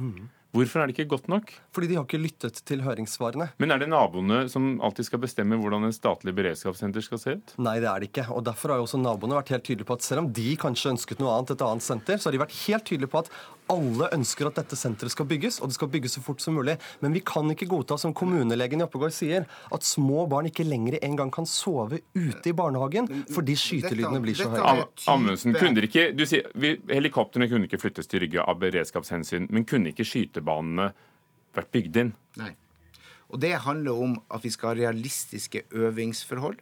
Hvorfor er det ikke godt nok? Fordi de har ikke lyttet til høringssvarene. Men er det naboene som alltid skal bestemme hvordan en statlig beredskapssenter skal se ut? Nei, det er det ikke. Og Derfor har jo også naboene vært helt tydelige på at selv om de kanskje ønsket noe annet, et annet senter, så har de vært helt tydelige på at alle ønsker at dette senteret skal bygges, og det skal bygges så fort som mulig. Men vi kan ikke godta, som kommunelegen i Oppegård sier, at små barn ikke lenger engang kan sove ute i barnehagen fordi skytelydene blir så høye. Amundsen, kunne ikke, du sier, vi, Helikoptrene kunne ikke flyttes til Rygge av beredskapshensyn, men kunne ikke skytebanene vært bygd inn? Nei. Og det handler om at vi skal ha realistiske øvingsforhold.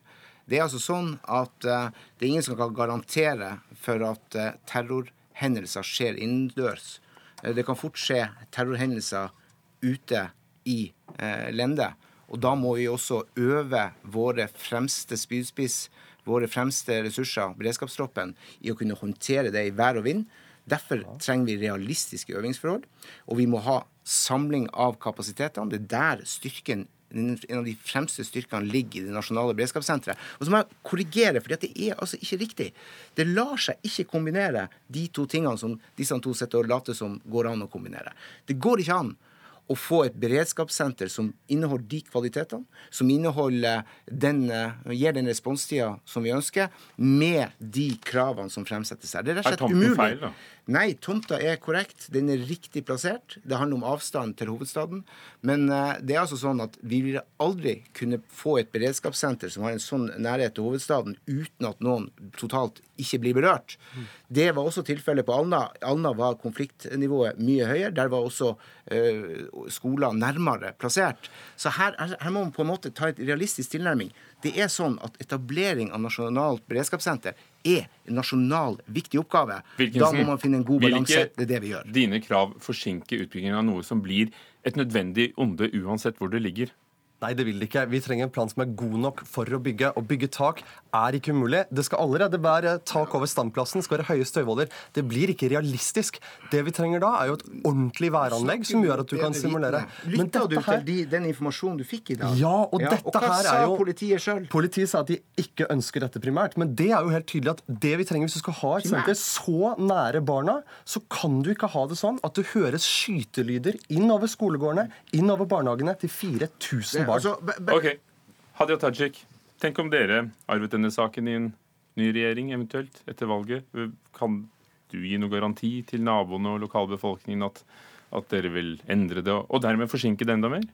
Det er altså sånn at uh, det er ingen som kan garantere for at eh, terrorhendelser skjer innendørs. Eh, det kan fort skje terrorhendelser ute i eh, lende. Og da må vi også øve våre fremste spydspiss, våre fremste ressurser, beredskapstroppen, i å kunne håndtere det i vær og vind. Derfor trenger vi realistiske øvingsforhold, og vi må ha samling av kapasitetene. Det er der styrken en av de fremste styrkene ligger i det nasjonale beredskapssenteret. Og så må jeg korrigere, for det er altså ikke riktig. Det lar seg ikke kombinere de to tingene som disse to sitter og later som går an å kombinere. Det går ikke an å få et beredskapssenter som inneholder de kvalitetene, som den, eh, gir den responstida som vi ønsker, med de kravene som fremsettes her. Det er rett og slett umulig. feil? Nei, tomta er korrekt. Den er riktig plassert. Det handler om avstand til hovedstaden. Men eh, det er altså sånn at vi ville aldri kunne få et beredskapssenter som har en sånn nærhet til hovedstaden uten at noen totalt ikke blir berørt. Det var også tilfellet på Alna. Alna var konfliktnivået mye høyere. Der var også uh, skoler nærmere plassert. Så her her må man på en måte ta et realistisk tilnærming. Det er sånn at etablering av nasjonalt beredskapssenter er en nasjonal viktig oppgave. Da må man finne en god balanse. Det er det vi gjør. Dine krav forsinke utbyggingen av noe som blir et nødvendig onde uansett hvor det ligger? Nei, det vil det ikke. Vi trenger en plan som er god nok for å bygge. Å bygge tak er ikke umulig. Det skal allerede være tak over standplassen, skal være høye støyvoller. Det blir ikke realistisk. Det vi trenger da, er jo et ordentlig væranlegg som gjør at du kan simulere. Men Lytta du til de, den informasjonen du fikk i dag? Ja, og dette og hva her sa er jo politiet sjøl? Politiet sa at de ikke ønsker dette primært. Men det er jo helt tydelig at det vi trenger hvis du skal ha et senter så nære barna, så kan du ikke ha det sånn at det høres skytelyder inn over skolegårdene, inn over barnehagene til 4000 barn. Altså, Ok, Hadia Tajik, tenk om dere arvet denne saken i en ny regjering eventuelt etter valget. Kan du gi noe garanti til naboene og lokalbefolkningen at, at dere vil endre det, og dermed forsinke det enda mer?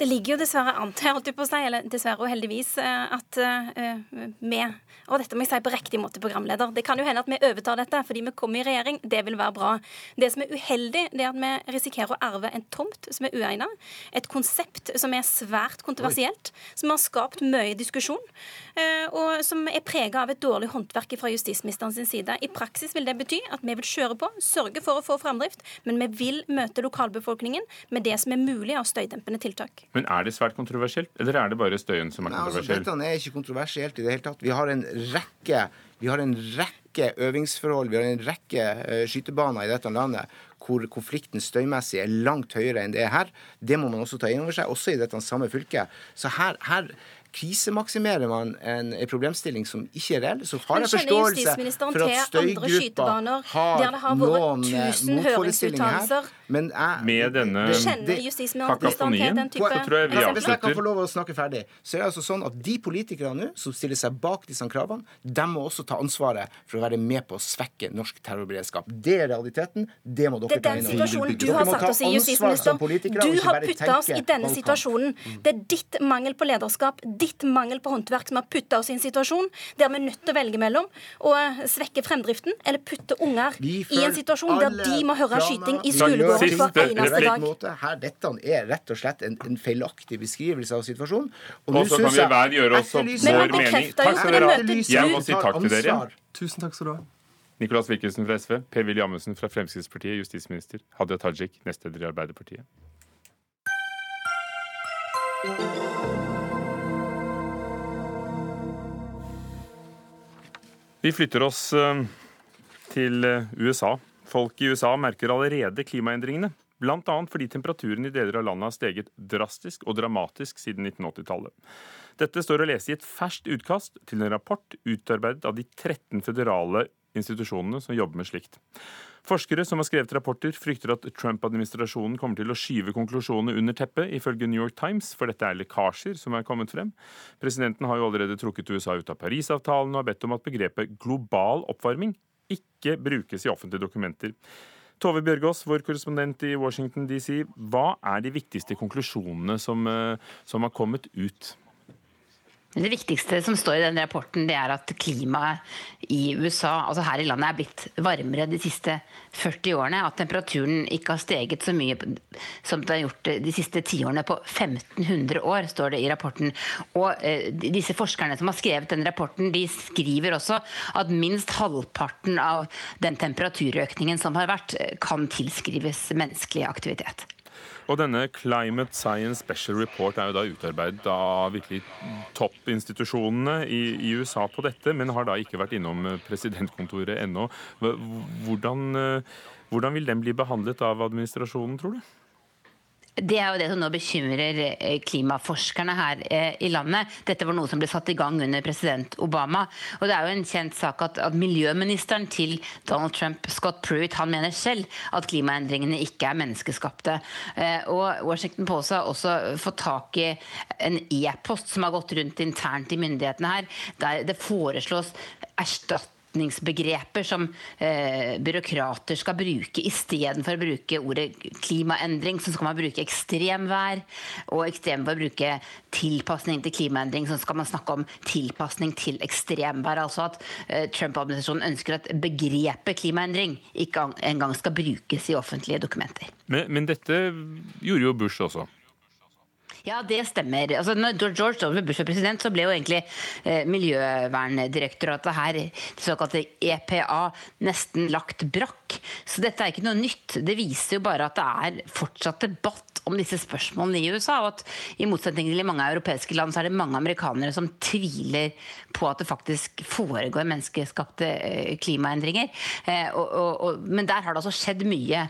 Det ligger jo dessverre an til, holdt på å eller dessverre og heldigvis, eh, at eh, vi Og dette må jeg si på riktig måte, programleder. Det kan jo hende at vi overtar dette fordi vi kommer i regjering. Det vil være bra. Det som er uheldig, det er at vi risikerer å arve en tomt som er uegnet. Et konsept som er svært kontroversielt. Som har skapt mye diskusjon. Eh, Og som er prega av et dårlig håndverk fra justisministeren sin side. I praksis vil det bety at vi vil kjøre på, sørge for å få framdrift, men vi vil møte lokalbefolkningen med det som er mulig av støydempende tiltak. Men er det svært kontroversielt, eller er det bare støyen som er Nei, altså, dette er ikke kontroversielt i det hele tatt. Vi har en rekke, vi har en rekke øvingsforhold, vi har en rekke uh, skytebaner i dette landet hvor konflikten støymessig er langt høyere enn det er her. Det må man også ta inn over seg, også i dette samme fylket. Så her, her krisemaksimerer man en, en problemstilling som ikke er reell, så har jeg forståelse for at støygruppa har har noen 1000 motforestillinger her. Men jeg, Med denne Kjenner justisministeren til den type så tror jeg vi avslutter. Hvis jeg kan få lov å snakke ferdig, så er det altså sånn at de politikerne nå som stiller seg bak disse kravene, de må også ta ansvaret for å være med på å svekke norsk terrorberedskap. Det er realiteten. Det må dere er ta den inn over. situasjonen du Dere har må satt ta oss i, ansvar justisminister. som politikere, Du har putta oss i denne situasjonen. Det er ditt mangel på lederskap, ditt mangel på håndverk som har putta oss i en situasjon der vi er nødt til å velge mellom å svekke fremdriften eller putte unger i en situasjon der de må høre skyting i skolegården dag. måte. Her, dette er rett og slett en, en feilaktig beskrivelse av situasjonen. Og og så kan vi hver gjøre oss opp vår mening. Takk skal dere ha. Jeg må si takk til dere. Tusen takk skal du ha. Nicolas Wilkinson fra SV, Per-Willy Amundsen fra Fremskrittspartiet, justisminister. Hadia Tajik, nestleder i Arbeiderpartiet. Vi flytter oss eh, til eh, USA. Folk i USA merker allerede klimaendringene. Bl.a. fordi temperaturen i deler av landet har steget drastisk og dramatisk siden 1980-tallet. Dette står å lese i et ferskt utkast til en rapport utarbeidet av de 13 føderale institusjonene som jobber med slikt. Forskere som har skrevet rapporter, frykter at Trump-administrasjonen kommer til å skyve konklusjonene under teppet, ifølge New York Times, for dette er lekkasjer som er kommet frem. Presidenten har jo allerede trukket USA ut av Parisavtalen og har bedt om at begrepet global oppvarming ikke brukes i offentlige dokumenter. Tove Bjørgaas, vår korrespondent i Washington DC. Hva er de viktigste konklusjonene som, eh, som har kommet ut? Det viktigste som står i den rapporten, det er at klimaet i USA, altså her i landet, er blitt varmere de siste 40 årene. At temperaturen ikke har steget så mye som det har gjort de siste tiårene på 1500 år, står det i rapporten. Og eh, disse forskerne som har skrevet den rapporten, de skriver også at minst halvparten av den temperaturøkningen som har vært, eh, kan tilskrives menneskelig aktivitet. Og denne Climate Science Special Report er jo da utarbeidet av virkelig toppinstitusjonene i, i USA på dette, men har da ikke vært innom presidentkontoret ennå. Hvordan, eh, hvordan vil den bli behandlet av administrasjonen, tror du? Det er jo det som nå bekymrer eh, klimaforskerne her eh, i landet. Dette var noe som ble satt i gang under president Obama. Og det er jo en kjent sak at, at miljøministeren til Donald Trump, Scott Pruitt, han mener selv at klimaendringene ikke er menneskeskapte. Eh, Og Washington Post har også fått tak i en e-post som har gått rundt internt i myndighetene her, der det foreslås erstatning begreper som eh, byråkrater skal bruke istedenfor å bruke ordet klimaendring, så skal man bruke ekstremvær. Og istedenfor å bruke tilpasning til klimaendring, så skal man snakke om tilpasning til ekstremvær. Altså at eh, Trump-administrasjonen ønsker at begrepet klimaendring ikke engang skal brukes i offentlige dokumenter. Men, men dette gjorde jo Bush også. Ja, det stemmer. Altså, når George W. Bush var president, så ble jo egentlig eh, Miljøverndirektoratet her, det såkalte EPA, nesten lagt brakk. Så dette er ikke noe nytt. Det viser jo bare at det er fortsatt debatt om disse spørsmålene i USA. Og at i motsetning til i mange europeiske land, så er det mange amerikanere som tviler på at det faktisk foregår menneskeskapte eh, klimaendringer. Eh, og, og, og, men der har det altså skjedd mye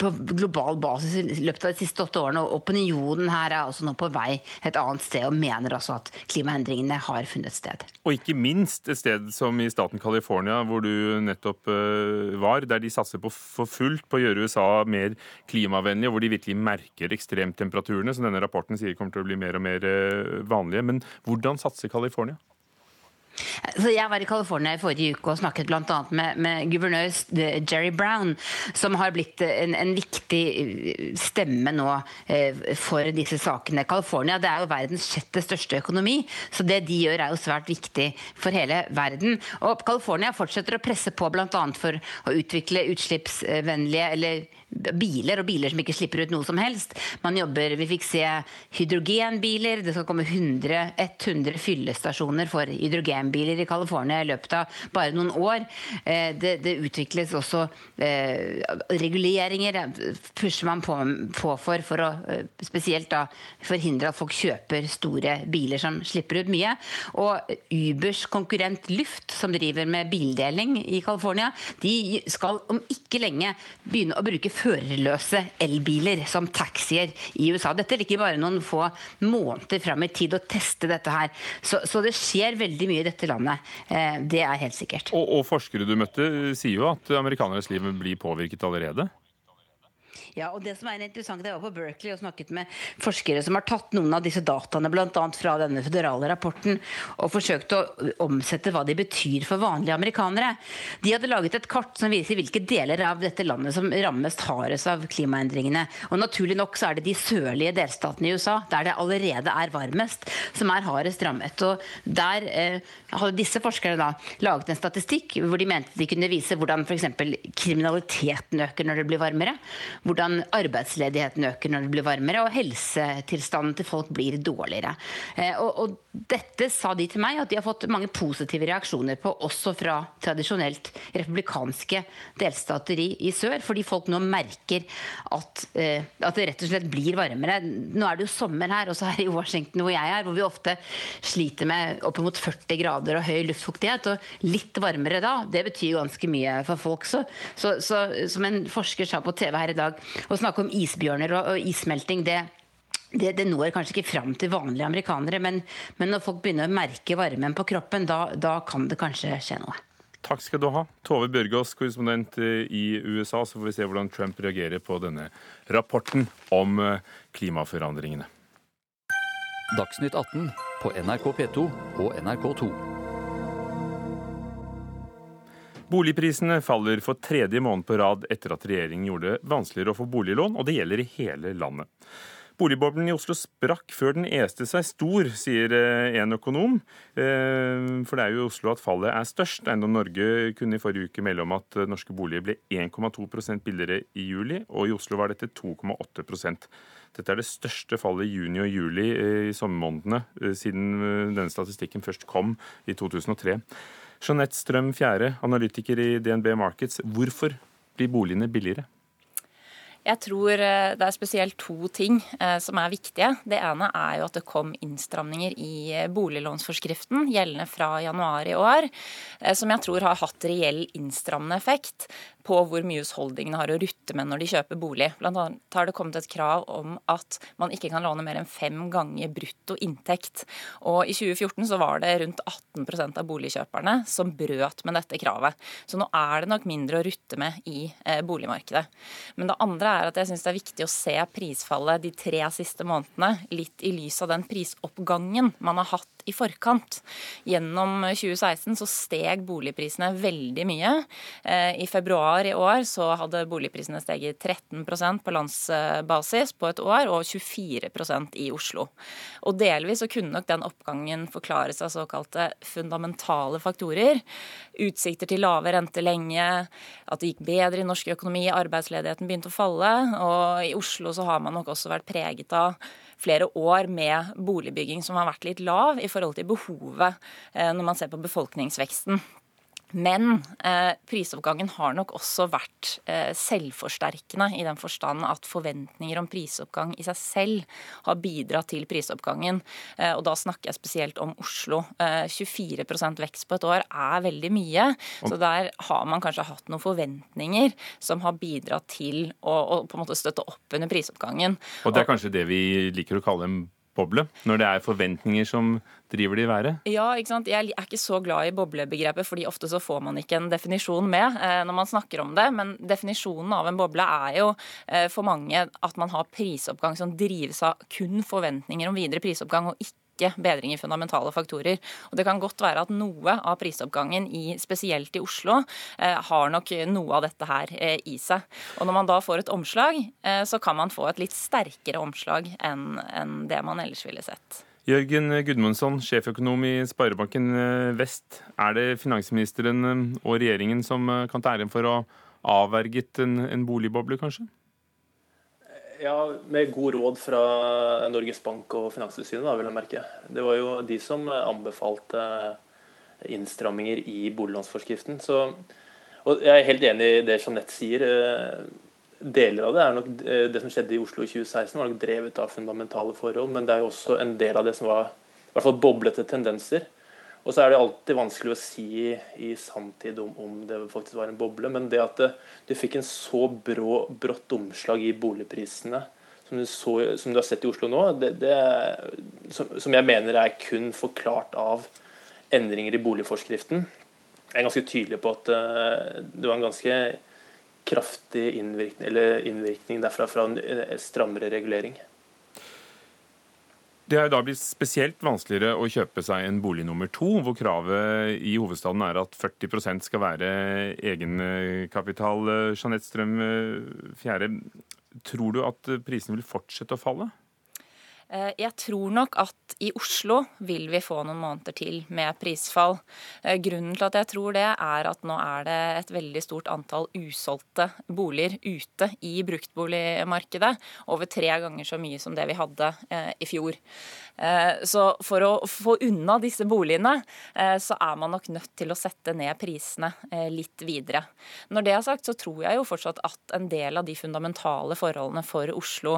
på global basis i løpet av de siste åtte årene. Og opinionen her er også nå på vei et annet sted og mener altså at klimaendringene har funnet sted. Og ikke minst et sted som i staten California, hvor du nettopp eh, var, der de satser på for fullt på å gjøre USA mer klimavennlig, og hvor de virkelig merker ekstremtemperaturene, som denne rapporten sier kommer til å bli mer og mer eh, vanlige. Men hvordan satser California? Jeg var i California i forrige uke og snakket bl.a. Med, med guvernør Jerry Brown, som har blitt en, en viktig stemme nå eh, for disse sakene. California det er jo verdens sjette største økonomi, så det de gjør er jo svært viktig for hele verden. Og California fortsetter å presse på bl.a. for å utvikle utslippsvennlige eller biler, og biler som ikke slipper ut noe som helst. Man jobber, Vi fikk se hydrogenbiler. Det skal komme 100, 100 fyllestasjoner for hydrogenbiler i California i løpet av bare noen år. Eh, det, det utvikles også eh, reguleringer, pusher man på, på, for, for å spesielt da forhindre at folk kjøper store biler som slipper ut mye. Og Ubers konkurrent Lyft, som driver med bildeling i California, de skal om ikke lenge begynne å bruke førerløse elbiler som taxier i USA. Dette ligger bare noen få måneder fram i tid å teste dette her. Så, så, det skjer veldig mye i dette landet. Eh, det er helt sikkert. Og, og forskere du møtte sier jo at amerikaneres liv blir påvirket allerede? Ja, og det som er interessant, Jeg var på Berkeley og snakket med forskere som har tatt noen av disse dataene bl.a. fra denne føderale rapporten og forsøkt å omsette hva de betyr for vanlige amerikanere. De hadde laget et kart som viser hvilke deler av dette landet som rammes hardest av klimaendringene. Og Naturlig nok så er det de sørlige delstatene i USA, der det allerede er varmest, som er hardest rammet. Og Der eh, hadde disse forskerne da laget en statistikk hvor de mente de kunne vise hvordan f.eks. kriminaliteten øker når det blir varmere. hvordan hvordan arbeidsledigheten øker når det blir varmere, og helsetilstanden til folk blir dårligere. Eh, og, og, dette sa de til meg at de har fått mange positive reaksjoner på, også fra tradisjonelt republikanske delstater i, i sør, fordi folk nå merker at, eh, at, det rett og slett blir varmere. Nå er det jo sommer her, også her i Washington hvor jeg er, hvor vi ofte sliter med oppimot 40 grader og høy luftfuktighet. Og litt varmere da, det betyr ganske mye for folk. Så, så, så som en forsker sa på TV her i dag, å snakke om isbjørner og, og issmelting, det, det, det, når kanskje ikke fram til vanlige amerikanere, men, men, når folk begynner å merke varmen på kroppen, da, da kan det kanskje skje noe. Takk skal du ha, Tove Bjørgaas, korrespondent eh, i USA. Så får vi se hvordan Trump reagerer på denne rapporten om eh, klimaforandringene. Dagsnytt 18 på NRK P2 og NRK2. Boligprisene faller for tredje måned på rad etter at regjeringen gjorde det vanskeligere å få boliglån, og det gjelder i hele landet. Boligboblen i Oslo sprakk før den este seg stor, sier eh, en økonom. Eh, for det er jo i Oslo at fallet er størst. Eiendom Norge kunne i forrige uke melde om at norske boliger ble 1,2% billigere i juli, og i Oslo var dette 2,8% Dette er det største fallet i juni og juli eh, i sommermånedene siden denne statistikken først kom i 2003. Jeanette Strøm Fjære, analytiker i DNB Markets. Hvorfor blir boligene billigere? Jeg tror eh, det er spesielt to ting eh, som er viktige. Det ene er jo at det kom innstramninger i eh, boliglånsforskriften gjeldende fra januar i år, som jeg tror har hatt reell innstrammende effekt på hvor mye husholdningene har å rutte med når de kjøper bolig. Blant annet har det kommet et krav om at man ikke kan låne mer enn fem ganger brutto inntekt. Og I 2014 så var det rundt 18% av boligkjøperne som brøt med dette kravet. Så nå er det nok mindre å rutte med i boligmarkedet. Men det andre er at jeg syns det er viktig å se prisfallet de tre siste månedene litt i lys av den prisoppgangen man har hatt i forkant. Gjennom 2016 så steg boligprisene veldig mye. Eh, I februar i år så hadde boligprisene steget 13% på landsbasis på et år, og 24% i Oslo. Og delvis så kunne nok den oppgangen forklares av såkalte fundamentale faktorer. Utsikter til lave rente lenge, at det gikk bedre i norsk økonomi, arbeidsledigheten begynte å falle. Og i Oslo så har man nok også vært preget av flere år med boligbygging som har vært litt lav i forhold til behovet eh, når man ser på befolkningsveksten. Men eh, prisoppgangen har nok også vært eh, selvforsterkende i den forstand at forventninger om prisoppgang i seg selv har bidratt til prisoppgangen. Eh, og da snakker jeg spesielt om Oslo. 24 eh, vekst på et år er veldig mye. Så der har man kanskje hatt noen forventninger som har bidratt til å, å på en måte støtte opp under prisoppgangen. Og det er kanskje det vi liker å kalle en boble, når det er forventninger som driver det i været? Ja, ikke sant. Jeg er ikke så glad i boblebegrepet, fordi ofte så får man ikke en definisjon med eh, når man snakker om det. Men definisjonen av en boble er jo eh, for mange at man har prisoppgang som drives av kun forventninger om videre prisoppgang, og ikke ikke bedring i fundamentale faktorer. Og Det kan godt være at noe av prisoppgangen, i, spesielt i Oslo, eh, har nok noe av dette her eh, i seg. Og Når man da får et omslag, eh, så kan man få et litt sterkere omslag enn, det man ellers ville sett. Jørgen Gudmundsson, sjeføkonom i Sparebanken Vest. Er det finansministeren og regjeringen som kan ta æren for å ha avverget en, en boligboble, kanskje? Ja, med god råd fra Norges Bank og Finanstilsynet, vil jeg merke. Det var jo de som anbefalte innstramminger i boliglånsforskriften. Så, og jeg er helt enig i det Jeanette sier. Deler av det er nok det som skjedde i Oslo i 2016, var nok drevet av fundamentale forhold. Men det er jo også en del av det som var i hvert fall boblete tendenser. Og så er det alltid vanskelig å si i sanntid om, om, det faktisk var en boble. Men det at du fikk en så brå, brått omslag i boligprisene som du, så, som du har sett i Oslo nå, det, det som, som, jeg mener er kun forklart av endringer i boligforskriften. Jeg er ganske tydelig på at uh, det var en ganske kraftig innvirkning, innvirkning derfra fra en strammere regulering. Det er jo da blitt spesielt vanskeligere å kjøpe seg en bolig nummer to, hvor kravet i hovedstaden er at 40% skal være egenkapital. Jeanette Strøm Fjære, tror du at prisene vil fortsette å falle? Eh, jeg tror nok at i Oslo vil vi få noen måneder til med prisfall. Eh, grunnen til at jeg tror det, er at nå er det et veldig stort antall usolgte boliger ute i bruktboligmarkedet. Over tre ganger så mye som det vi hadde eh, i fjor. Så for å få unna disse boligene, så er man nok nødt til å sette ned prisene litt videre. Når det er sagt, så tror jeg jo fortsatt at en del av de fundamentale forholdene for Oslo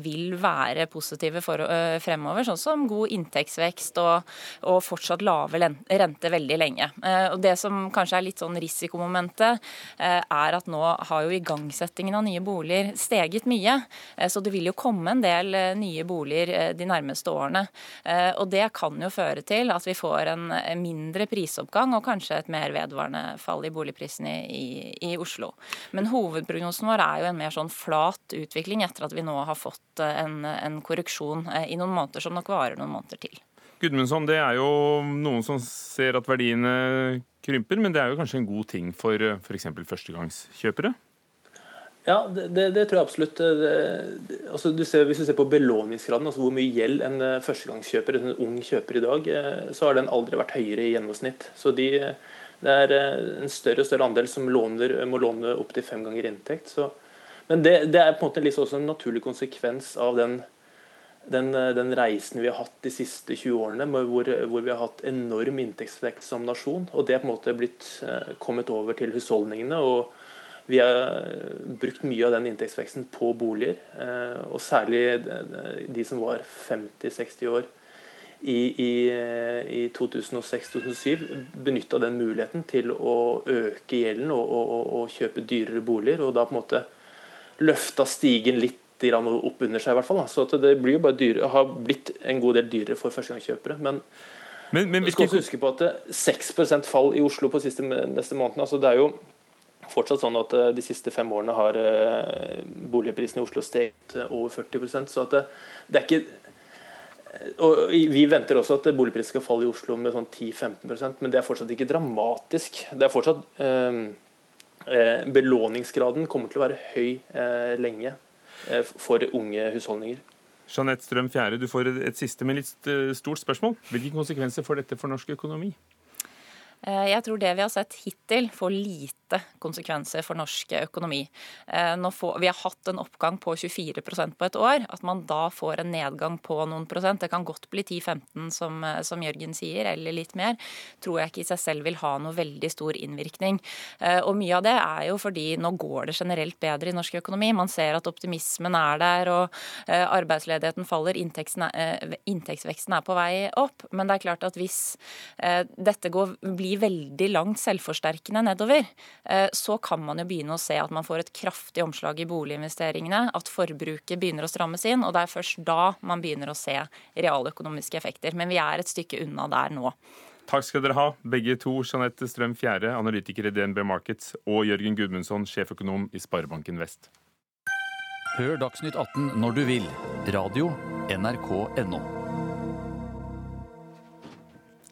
vil være positive for, uh, fremover, sånn som god inntektsvekst og, og fortsatt lave rente veldig lenge. Uh, og Det som kanskje er litt sånn risikomomentet, uh, er at nå har jo igangsettingen av nye boliger steget mye. så det vil jo komme en del nye boliger de nærmeste årene. og det kan jo føre til at vi får en mindre prisoppgang og kanskje et mer vedvarende fall i boligprisene i, i Oslo. Men hovedprognosen vår er jo en mer sånn flat utvikling etter at vi nå har fått en, en korreksjon inflasjon eh, i noen måneder, som nok varer noen måneder til. Gudmundsson, det er jo noen som ser at verdiene krymper, men det er jo kanskje en god ting for f.eks. førstegangskjøpere? Ja, det, det, det, tror jeg absolutt. Det, altså du ser, hvis du ser på belåningsgraden, altså hvor mye gjeld en eh, førstegangskjøper, en ung kjøper i dag, eh, så har den aldri vært høyere i gjennomsnitt. Så de, det er en større og større andel som låner, må låne opptil fem ganger inntekt. Så, men det, er på en måte liksom også en naturlig konsekvens av den den, eh, den, reisen vi har hatt de siste 20 årene, hvor, hvor vi har hatt enorm inntektsvekst som nasjon. og Det er på en måte blitt eh, kommet over til husholdningene. og Vi har brukt mye av den inntektsveksten på boliger. Eh, og særlig de som var 50-60 år i, i, i 2006-2007, benytta den muligheten til å øke gjelden og, og, og, og kjøpe dyrere boliger. Og da på en måte løfta stigen litt opp under seg. i hvert fall. Så det blir jo bare dyre, har blitt en god del dyrere for førstegangskjøpere. Men, men, men vi skal også huske på at det er 6% fall i Oslo på siste, neste måned. Altså, det er jo fortsatt sånn at eh, de siste fem årene har uh, boligprisene i Oslo steget over 40% så at det, det er ikke og Vi venter også at boligprisene skal falle i Oslo med sånn 10-15% men det er fortsatt ikke dramatisk. Det er fortsatt eh, Belåningsgraden kommer til å være høy eh, lenge. Eh, for unge husholdninger. Jeanette Strøm Fjære, du får et siste, men litt eh, stort spørsmål. Hvilke konsekvenser får dette for norsk økonomi? Eh, jeg tror det vi har sett hittil, får lite konsekvenser for norsk økonomi. Eh, får, vi har hatt en oppgang på 24% på et år. At man da får en nedgang på noen prosent, det kan godt bli 10-15 som, eh, som, Jørgen sier, eller litt mer, tror jeg ikke i seg selv vil ha noe veldig stor innvirkning. Og mye av det er jo fordi nå går det generelt bedre i norsk økonomi. Man ser at optimismen er der, og arbeidsledigheten faller, inntektsveksten er på vei opp. Men det er klart at hvis dette går, blir veldig langt selvforsterkende nedover, eh, så kan man jo begynne å se at man får et kraftig omslag i boliginvesteringene, at forbruket begynner å strammes inn, og det er først da man begynner å se realøkonomiske effekter. Men vi er et stykke unna der nå. Takk skal dere ha, begge to. Jeanette Strøm Fjære, analytiker i DNB Markets, og Jørgen Gudmundsson, sjeføkonom i Sparebanken Vest. Hør Dagsnytt 18 når du vil. Radio NRK.no.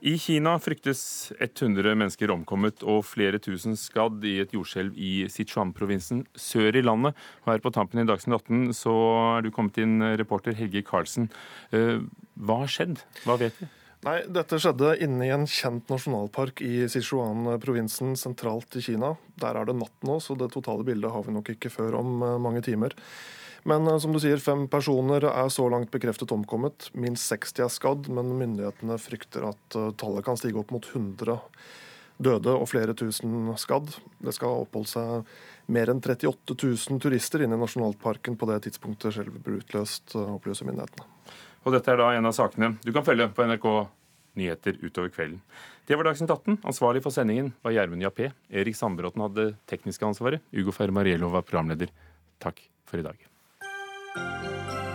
I Kina fryktes 100 mennesker omkommet og flere tusen skadd i et jordskjelv i Sichuan-provinsen sør i landet. Her på tampen i Dagsnytt 18 så er du kommet inn, reporter Helge Karlsen. Eh, hva har skjedd? Hva vet vi? Nei, Dette skjedde inne i en kjent nasjonalpark i Sichuan-provinsen sentralt i Kina. Der er det natt nå, så det totale bildet har vi nok ikke før om eh, mange timer. Men eh, som du sier, fem personer er så langt bekreftet omkommet. Minst 60 er skadd, men myndighetene frykter at eh, tallet kan stige opp mot 100 døde og flere tusen skadd. Det skal ha oppholdt seg mer enn 38 000 turister inne i nasjonalparken på det tidspunktet selv ble utløst, eh, opplyser myndighetene. Og dette er da en av sakene du kan følge på NRK Nyheter utover kvelden. Det var Dagsnytt 18. Ansvarlig for sendingen var Gjermund Jappé. Erik Sandbråten hadde tekniske ansvaret. Ugo Fermariello var programleder. Takk for i dag. Música